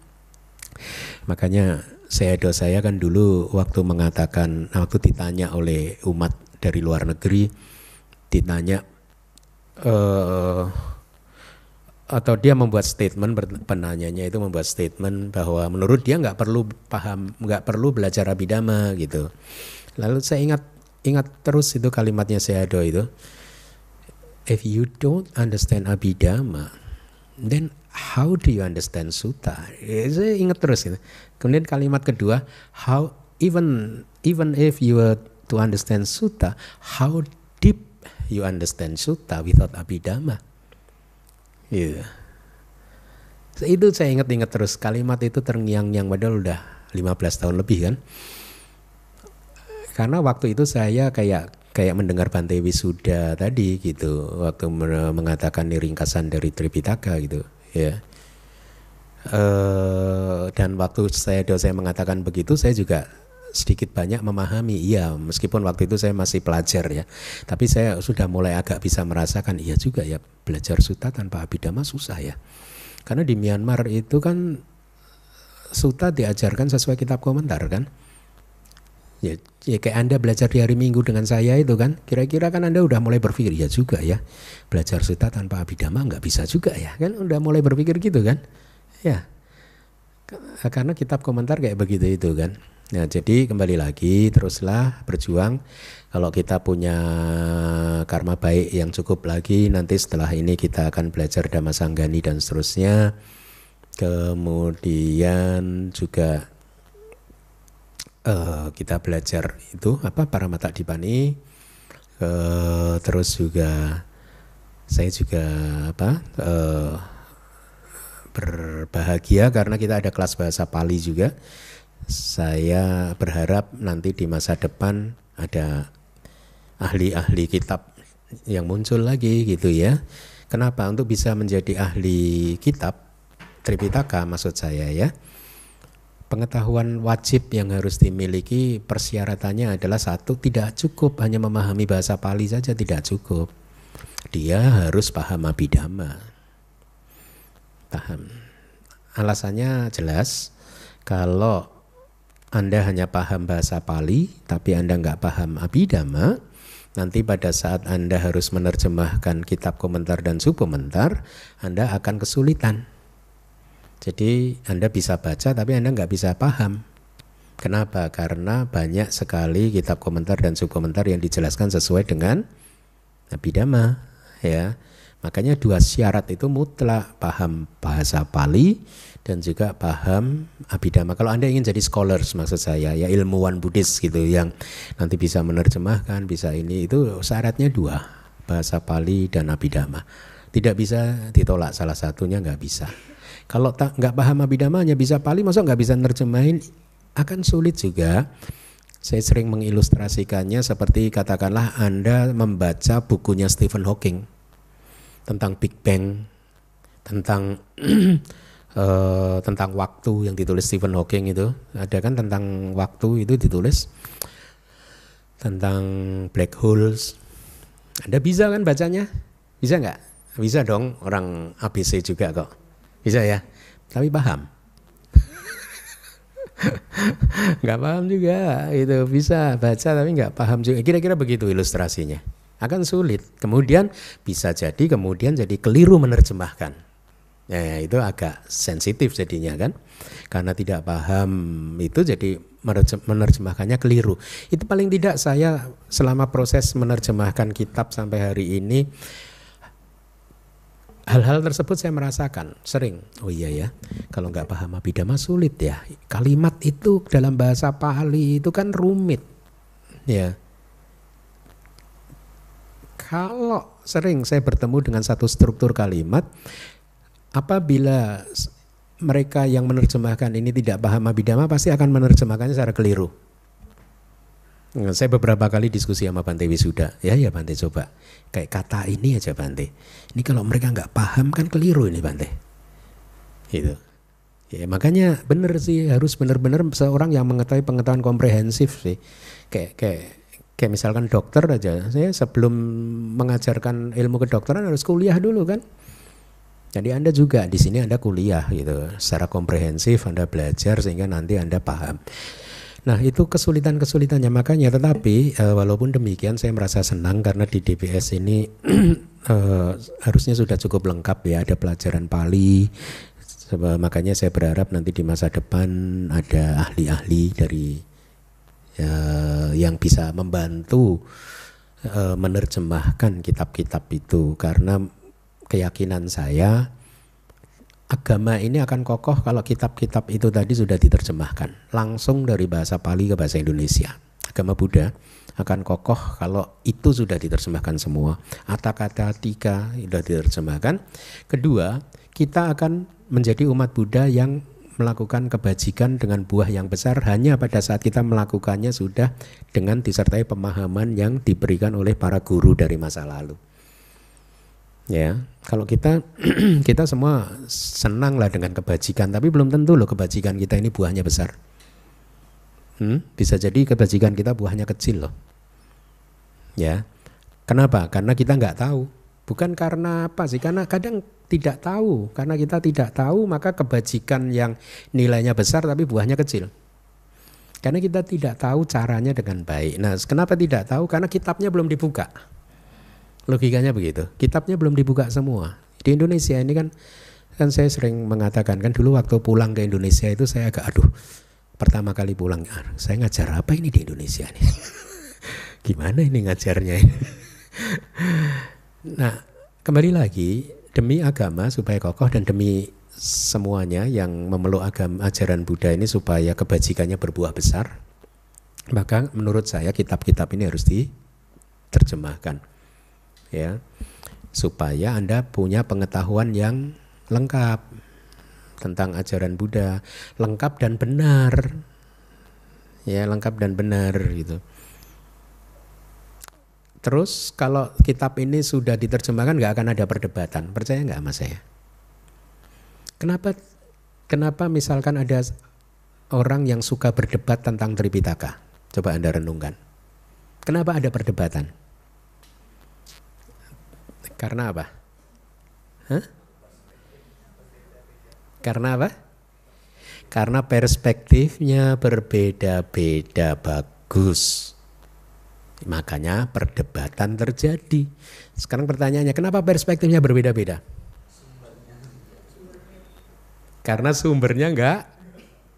Makanya saya do saya kan dulu waktu mengatakan waktu ditanya oleh umat dari luar negeri ditanya uh, atau dia membuat statement penanyanya itu membuat statement bahwa menurut dia nggak perlu paham nggak perlu belajar abidama gitu. Lalu saya ingat ingat terus itu kalimatnya Sayadaw itu if you don't understand abidama then how do you understand sutta ya, saya ingat terus gitu. kemudian kalimat kedua how even even if you were to understand sutta how deep you understand sutta without abidama Iya. Itu saya ingat-ingat terus kalimat itu terngiang-ngiang padahal udah 15 tahun lebih kan. Karena waktu itu saya kayak kayak mendengar Bante Wisuda tadi gitu waktu mengatakan ringkasan dari Tripitaka gitu ya. Uh, dan waktu saya dosen mengatakan begitu saya juga sedikit banyak memahami. Iya meskipun waktu itu saya masih pelajar ya. Tapi saya sudah mulai agak bisa merasakan iya juga ya belajar suta tanpa abidama susah ya. Karena di Myanmar itu kan suta diajarkan sesuai kitab komentar kan ya, ya kayak anda belajar di hari Minggu dengan saya itu kan kira-kira kan anda udah mulai berpikir ya juga ya belajar suta tanpa abidama nggak bisa juga ya kan udah mulai berpikir gitu kan ya karena kitab komentar kayak begitu itu kan Nah, jadi kembali lagi teruslah berjuang. Kalau kita punya karma baik yang cukup lagi, nanti setelah ini kita akan belajar Dhamma Sanggani dan seterusnya. Kemudian juga uh, kita belajar itu apa para mata dipani. uh, terus juga saya juga apa uh, berbahagia karena kita ada kelas bahasa Pali juga. Saya berharap nanti di masa depan ada ahli-ahli kitab yang muncul lagi gitu ya. Kenapa? Untuk bisa menjadi ahli kitab Tripitaka maksud saya ya. Pengetahuan wajib yang harus dimiliki persyaratannya adalah satu tidak cukup hanya memahami bahasa Pali saja tidak cukup. Dia harus paham abidama. Paham. Alasannya jelas. Kalau Anda hanya paham bahasa Pali tapi Anda nggak paham abidama, nanti pada saat Anda harus menerjemahkan kitab komentar dan subkomentar, Anda akan kesulitan. Jadi Anda bisa baca tapi Anda nggak bisa paham. Kenapa? Karena banyak sekali kitab komentar dan subkomentar yang dijelaskan sesuai dengan Abhidhamma, ya. Makanya dua syarat itu mutlak paham bahasa Pali dan juga paham abidama. Kalau Anda ingin jadi scholars maksud saya ya ilmuwan Buddhis gitu yang nanti bisa menerjemahkan, bisa ini itu syaratnya dua, bahasa Pali dan abidama. Tidak bisa ditolak salah satunya nggak bisa. Kalau tak nggak paham abidama hanya bisa Pali, masa nggak bisa nerjemahin? Akan sulit juga. Saya sering mengilustrasikannya seperti katakanlah Anda membaca bukunya Stephen Hawking tentang Big Bang, tentang uh, tentang waktu yang ditulis Stephen Hawking itu. Ada kan tentang waktu itu ditulis tentang black holes. Anda bisa kan bacanya? Bisa nggak? Bisa dong orang ABC juga kok bisa ya? Tapi paham. Nggak paham juga. Itu bisa baca tapi nggak paham juga. Kira-kira begitu ilustrasinya. Akan sulit. Kemudian bisa jadi kemudian jadi keliru menerjemahkan. Ya, itu agak sensitif jadinya kan. Karena tidak paham itu jadi menerjemahkannya keliru. Itu paling tidak saya selama proses menerjemahkan kitab sampai hari ini hal-hal tersebut saya merasakan sering. Oh iya ya, kalau nggak paham abidama sulit ya. Kalimat itu dalam bahasa Pali itu kan rumit. Ya. Kalau sering saya bertemu dengan satu struktur kalimat apabila mereka yang menerjemahkan ini tidak paham abidama pasti akan menerjemahkannya secara keliru. Saya beberapa kali diskusi sama Bante Wisuda, ya ya Bante coba kayak kata ini aja Bante. Ini kalau mereka nggak paham kan keliru ini Bante. Gitu. Ya makanya benar sih harus benar-benar seorang yang mengetahui pengetahuan komprehensif sih. Kayak kayak kayak misalkan dokter aja, saya sebelum mengajarkan ilmu kedokteran harus kuliah dulu kan. Jadi Anda juga di sini Anda kuliah gitu, secara komprehensif Anda belajar sehingga nanti Anda paham. Nah itu kesulitan-kesulitannya. Makanya tetapi e, walaupun demikian saya merasa senang karena di DBS ini e, harusnya sudah cukup lengkap ya. Ada pelajaran Pali. Makanya saya berharap nanti di masa depan ada ahli-ahli dari e, yang bisa membantu e, menerjemahkan kitab-kitab itu. Karena keyakinan saya agama ini akan kokoh kalau kitab-kitab itu tadi sudah diterjemahkan langsung dari bahasa Pali ke bahasa Indonesia. Agama Buddha akan kokoh kalau itu sudah diterjemahkan semua. Kata-kata tiga sudah diterjemahkan. Kedua, kita akan menjadi umat Buddha yang melakukan kebajikan dengan buah yang besar hanya pada saat kita melakukannya sudah dengan disertai pemahaman yang diberikan oleh para guru dari masa lalu. Ya, kalau kita kita semua senang lah dengan kebajikan, tapi belum tentu loh kebajikan kita ini buahnya besar. Hmm? Bisa jadi kebajikan kita buahnya kecil loh. Ya, kenapa? Karena kita nggak tahu. Bukan karena apa sih? Karena kadang tidak tahu. Karena kita tidak tahu, maka kebajikan yang nilainya besar tapi buahnya kecil. Karena kita tidak tahu caranya dengan baik. Nah, kenapa tidak tahu? Karena kitabnya belum dibuka. Logikanya begitu. Kitabnya belum dibuka semua. Di Indonesia ini kan kan saya sering mengatakan kan dulu waktu pulang ke Indonesia itu saya agak aduh pertama kali pulang ah, saya ngajar apa ini di Indonesia nih gimana ini ngajarnya ini nah kembali lagi demi agama supaya kokoh dan demi semuanya yang memeluk agama ajaran Buddha ini supaya kebajikannya berbuah besar maka menurut saya kitab-kitab ini harus di diterjemahkan. Ya. Supaya Anda punya pengetahuan yang lengkap tentang ajaran Buddha, lengkap dan benar. Ya, lengkap dan benar gitu. Terus kalau kitab ini sudah diterjemahkan nggak akan ada perdebatan, percaya nggak mas saya? Kenapa kenapa misalkan ada orang yang suka berdebat tentang Tripitaka? Coba anda renungkan. Kenapa ada perdebatan? Karena apa? Hah? Karena apa? Karena perspektifnya berbeda-beda bagus. Makanya perdebatan terjadi. Sekarang pertanyaannya, kenapa perspektifnya berbeda-beda? Karena sumbernya enggak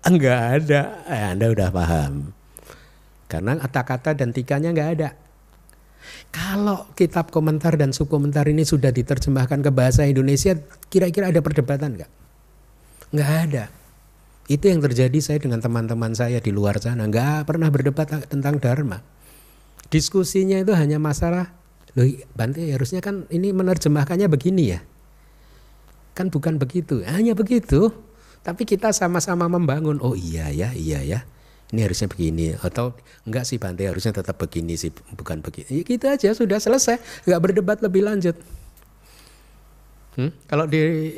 enggak ada. Eh, anda udah paham. Karena kata-kata dan tikanya enggak ada. Kalau kitab komentar dan subkomentar ini sudah diterjemahkan ke bahasa Indonesia, kira-kira ada perdebatan enggak? Enggak ada. Itu yang terjadi saya dengan teman-teman saya di luar sana. Enggak pernah berdebat tentang Dharma. Diskusinya itu hanya masalah, loh Bante harusnya kan ini menerjemahkannya begini ya. Kan bukan begitu, hanya begitu. Tapi kita sama-sama membangun, oh iya ya, iya ya. Ini harusnya begini atau enggak sih Bante harusnya tetap begini sih bukan begini. Ya, gitu aja sudah selesai, enggak berdebat lebih lanjut. Hmm? Kalau di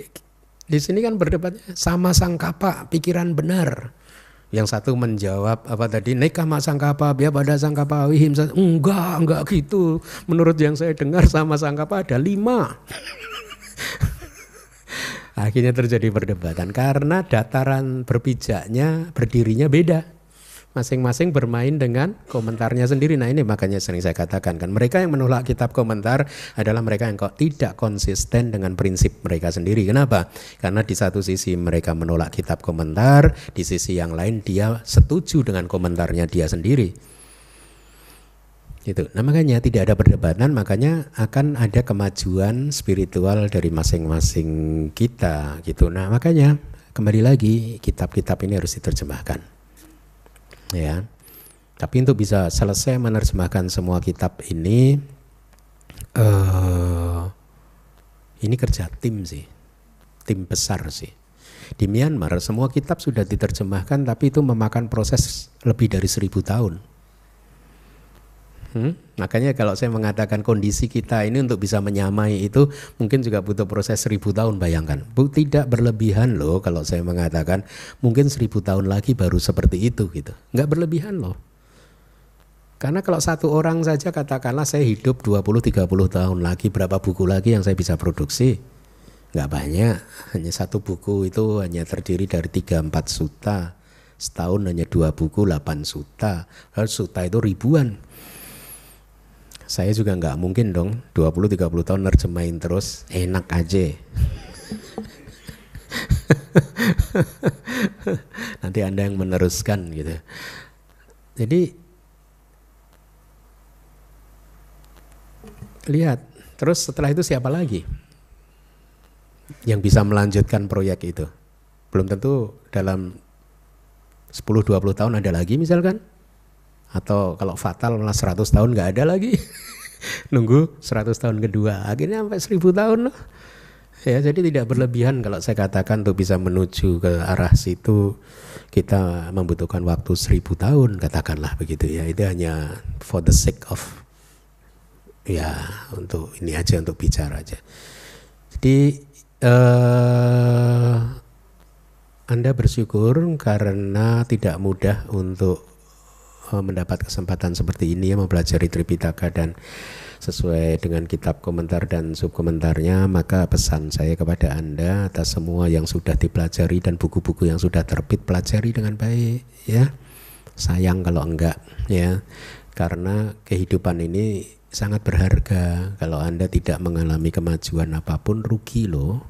di sini kan berdebatnya sama sang kapa pikiran benar. Yang satu menjawab apa tadi nekama sangkapa biar pada sangkapa wihim enggak enggak gitu. Menurut yang saya dengar sama sangkapa ada lima. Akhirnya terjadi perdebatan karena dataran berpijaknya berdirinya beda masing-masing bermain dengan komentarnya sendiri. Nah ini makanya sering saya katakan kan mereka yang menolak kitab komentar adalah mereka yang kok tidak konsisten dengan prinsip mereka sendiri. Kenapa? Karena di satu sisi mereka menolak kitab komentar, di sisi yang lain dia setuju dengan komentarnya dia sendiri. Itu. Nah makanya tidak ada perdebatan, makanya akan ada kemajuan spiritual dari masing-masing kita gitu. Nah makanya kembali lagi kitab-kitab ini harus diterjemahkan ya. Tapi untuk bisa selesai menerjemahkan semua kitab ini, uh, ini kerja tim sih, tim besar sih. Di Myanmar semua kitab sudah diterjemahkan, tapi itu memakan proses lebih dari seribu tahun. Hmm? Makanya kalau saya mengatakan kondisi kita ini untuk bisa menyamai itu mungkin juga butuh proses seribu tahun bayangkan. Bu, tidak berlebihan loh kalau saya mengatakan mungkin seribu tahun lagi baru seperti itu gitu. Nggak berlebihan loh. Karena kalau satu orang saja katakanlah saya hidup 20-30 tahun lagi berapa buku lagi yang saya bisa produksi? Nggak banyak. Hanya satu buku itu hanya terdiri dari 3-4 suta. Setahun hanya dua buku 8 suta. Lalu suta itu ribuan saya juga nggak mungkin dong 20-30 tahun nerjemahin terus enak aja. Nanti Anda yang meneruskan gitu. Jadi lihat, terus setelah itu siapa lagi yang bisa melanjutkan proyek itu? Belum tentu dalam 10-20 tahun ada lagi misalkan atau kalau fatal malah 100 tahun nggak ada lagi. Nunggu 100 tahun kedua. Akhirnya sampai 1000 tahun loh ya jadi tidak berlebihan kalau saya katakan untuk bisa menuju ke arah situ kita membutuhkan waktu 1000 tahun katakanlah begitu ya. Itu hanya for the sake of ya untuk ini aja untuk bicara aja. Jadi eh, anda bersyukur karena tidak mudah untuk mendapat kesempatan seperti ini ya mempelajari Tripitaka dan sesuai dengan kitab komentar dan subkomentarnya maka pesan saya kepada Anda atas semua yang sudah dipelajari dan buku-buku yang sudah terbit pelajari dengan baik ya. Sayang kalau enggak ya karena kehidupan ini sangat berharga. Kalau Anda tidak mengalami kemajuan apa pun rugi loh.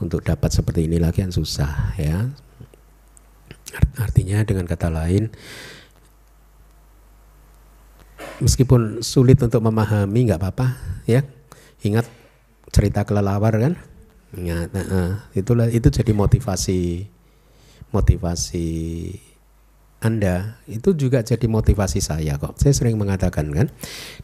Untuk dapat seperti ini lagi yang susah ya. Artinya dengan kata lain meskipun sulit untuk memahami nggak apa-apa ya ingat cerita kelelawar kan ingat uh, itulah itu jadi motivasi motivasi anda itu juga jadi motivasi saya kok. Saya sering mengatakan kan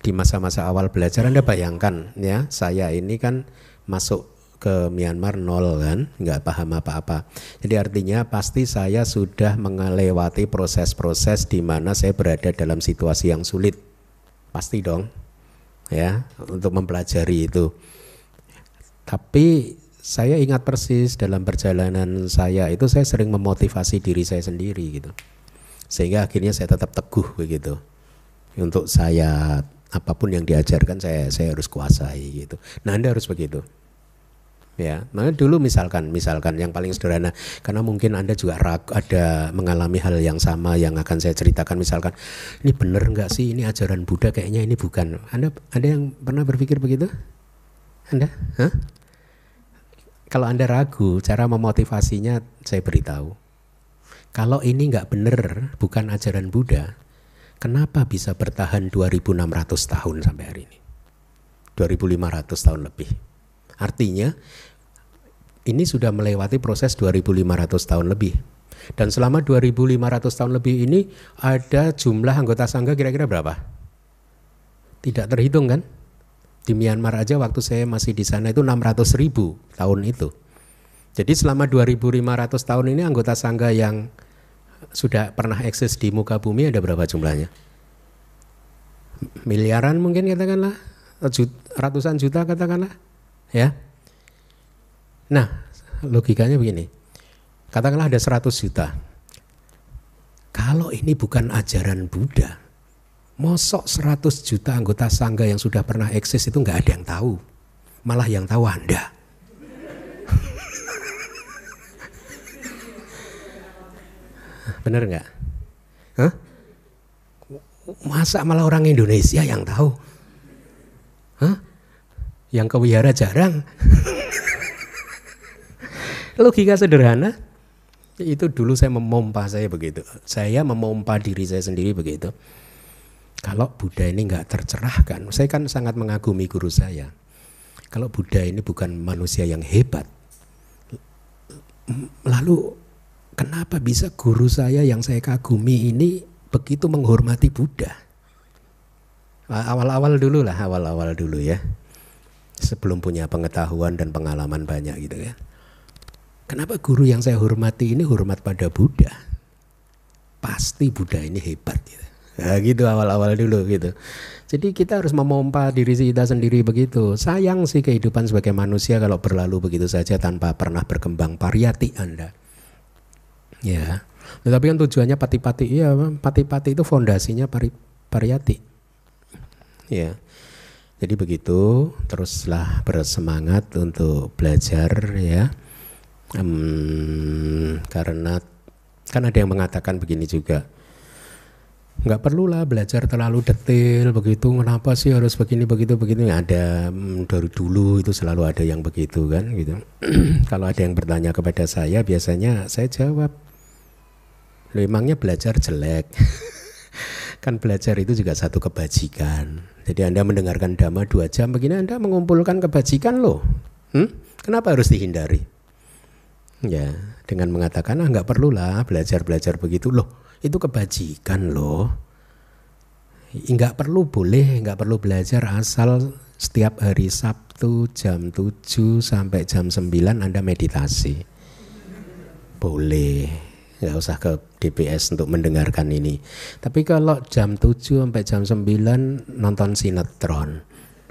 di masa-masa awal belajar Anda bayangkan ya saya ini kan masuk ke Myanmar nol kan, nggak paham apa-apa. Jadi artinya pasti saya sudah melewati proses-proses di mana saya berada dalam situasi yang sulit. Pasti dong, ya, untuk mempelajari itu. Tapi saya ingat persis dalam perjalanan saya itu saya sering memotivasi diri saya sendiri gitu. Sehingga akhirnya saya tetap teguh begitu. Untuk saya apa pun yang diajarkan saya saya harus kuasai gitu. Nah anda harus begitu ya nah dulu misalkan misalkan yang paling sederhana karena mungkin anda juga ragu, ada mengalami hal yang sama yang akan saya ceritakan misalkan ini benar nggak sih ini ajaran Buddha kayaknya ini bukan anda ada yang pernah berpikir begitu anda Hah? kalau anda ragu cara memotivasinya saya beritahu kalau ini nggak benar, bukan ajaran Buddha, kenapa bisa bertahan 2600 tahun sampai hari ini? 2500 tahun lebih. Artinya ini sudah melewati proses 2500 tahun lebih. Dan selama 2500 tahun lebih ini ada jumlah anggota sangga kira-kira berapa? Tidak terhitung kan? Di Myanmar aja waktu saya masih di sana itu 600 ribu tahun itu. Jadi selama 2500 tahun ini anggota sangga yang sudah pernah eksis di muka bumi ada berapa jumlahnya? Miliaran mungkin katakanlah, ratusan juta katakanlah, ya. Nah, logikanya begini. Katakanlah ada 100 juta. Kalau ini bukan ajaran Buddha, mosok 100 juta anggota sangga yang sudah pernah eksis itu nggak ada yang tahu. Malah yang tahu Anda. Bener nggak? Hah? Masa malah orang Indonesia yang tahu? Hah? Yang kewihara jarang? Logika sederhana, itu dulu saya memompa saya begitu. Saya memompa diri saya sendiri begitu. Kalau Buddha ini nggak tercerahkan, saya kan sangat mengagumi guru saya. Kalau Buddha ini bukan manusia yang hebat, lalu kenapa bisa guru saya yang saya kagumi ini begitu menghormati Buddha? Awal-awal dulu lah, awal-awal dulu ya. Sebelum punya pengetahuan dan pengalaman banyak gitu ya. Kenapa guru yang saya hormati ini hormat pada Buddha? Pasti Buddha ini hebat gitu. Nah, gitu awal-awal dulu gitu. Jadi kita harus memompa diri kita sendiri begitu. Sayang sih kehidupan sebagai manusia kalau berlalu begitu saja tanpa pernah berkembang pariyati Anda. Ya. Tetapi kan tujuannya pati-pati, iya pati-pati itu fondasinya pari, pariyati. Ya. Jadi begitu, teruslah bersemangat untuk belajar ya. Hmm, karena kan ada yang mengatakan begini juga. Nggak perlu lah belajar terlalu detail begitu kenapa sih harus begini begitu begitu? Ada hmm, dari dulu itu selalu ada yang begitu kan gitu. Kalau ada yang bertanya kepada saya biasanya saya jawab memangnya belajar jelek kan belajar itu juga satu kebajikan. Jadi anda mendengarkan dhamma dua jam begini anda mengumpulkan kebajikan loh. Hmm? kenapa harus dihindari? Ya dengan mengatakan ah nggak perlu lah belajar belajar begitu. Loh itu kebajikan loh. Nggak perlu boleh nggak perlu belajar asal setiap hari Sabtu jam 7 sampai jam 9 Anda meditasi. Boleh nggak usah ke DPS untuk mendengarkan ini tapi kalau jam 7 sampai jam 9 nonton sinetron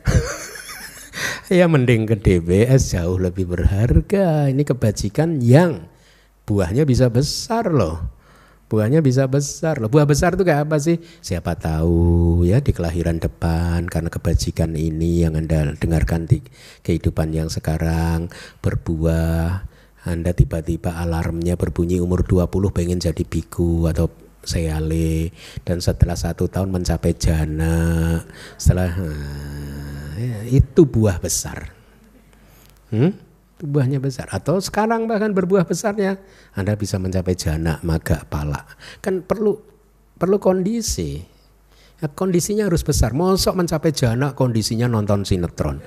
ya mending ke DPS jauh lebih berharga ini kebajikan yang buahnya bisa besar loh buahnya bisa besar loh. Buah besar itu kayak apa sih? Siapa tahu ya di kelahiran depan karena kebajikan ini yang Anda dengarkan di kehidupan yang sekarang berbuah. Anda tiba-tiba alarmnya berbunyi umur 20 pengen jadi biku atau seale dan setelah satu tahun mencapai jana. Setelah ya, itu buah besar. Hmm? buahnya besar. Atau sekarang bahkan berbuah besarnya. Anda bisa mencapai jana maga pala kan perlu perlu kondisi. Ya, kondisinya harus besar. Mosok mencapai jana kondisinya nonton sinetron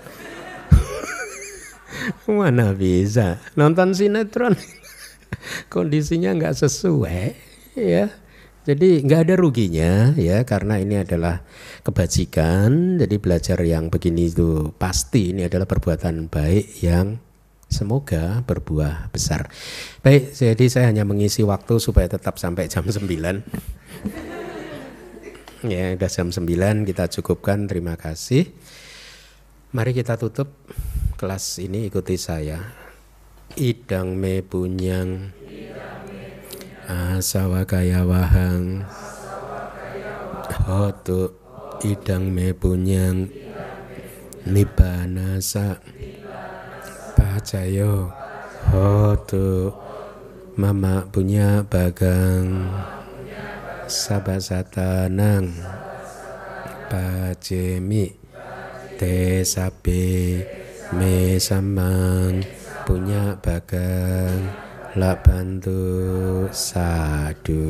mana bisa nonton sinetron kondisinya nggak sesuai ya Jadi nggak ada ruginya ya karena ini adalah kebajikan. Jadi belajar yang begini itu pasti ini adalah perbuatan baik yang semoga berbuah besar. Baik, jadi saya hanya mengisi waktu supaya tetap sampai jam 9. ya, udah jam 9 kita cukupkan. Terima kasih. Mari kita tutup kelas ini ikuti saya. Idang me punyang. Asawa kaya wahang. Hotu idang me punyang. Nibanasa pacayo. Hotu mama punya bagang. Sabasatanang pacemi te sapi me samang punya bagang labantu sadu.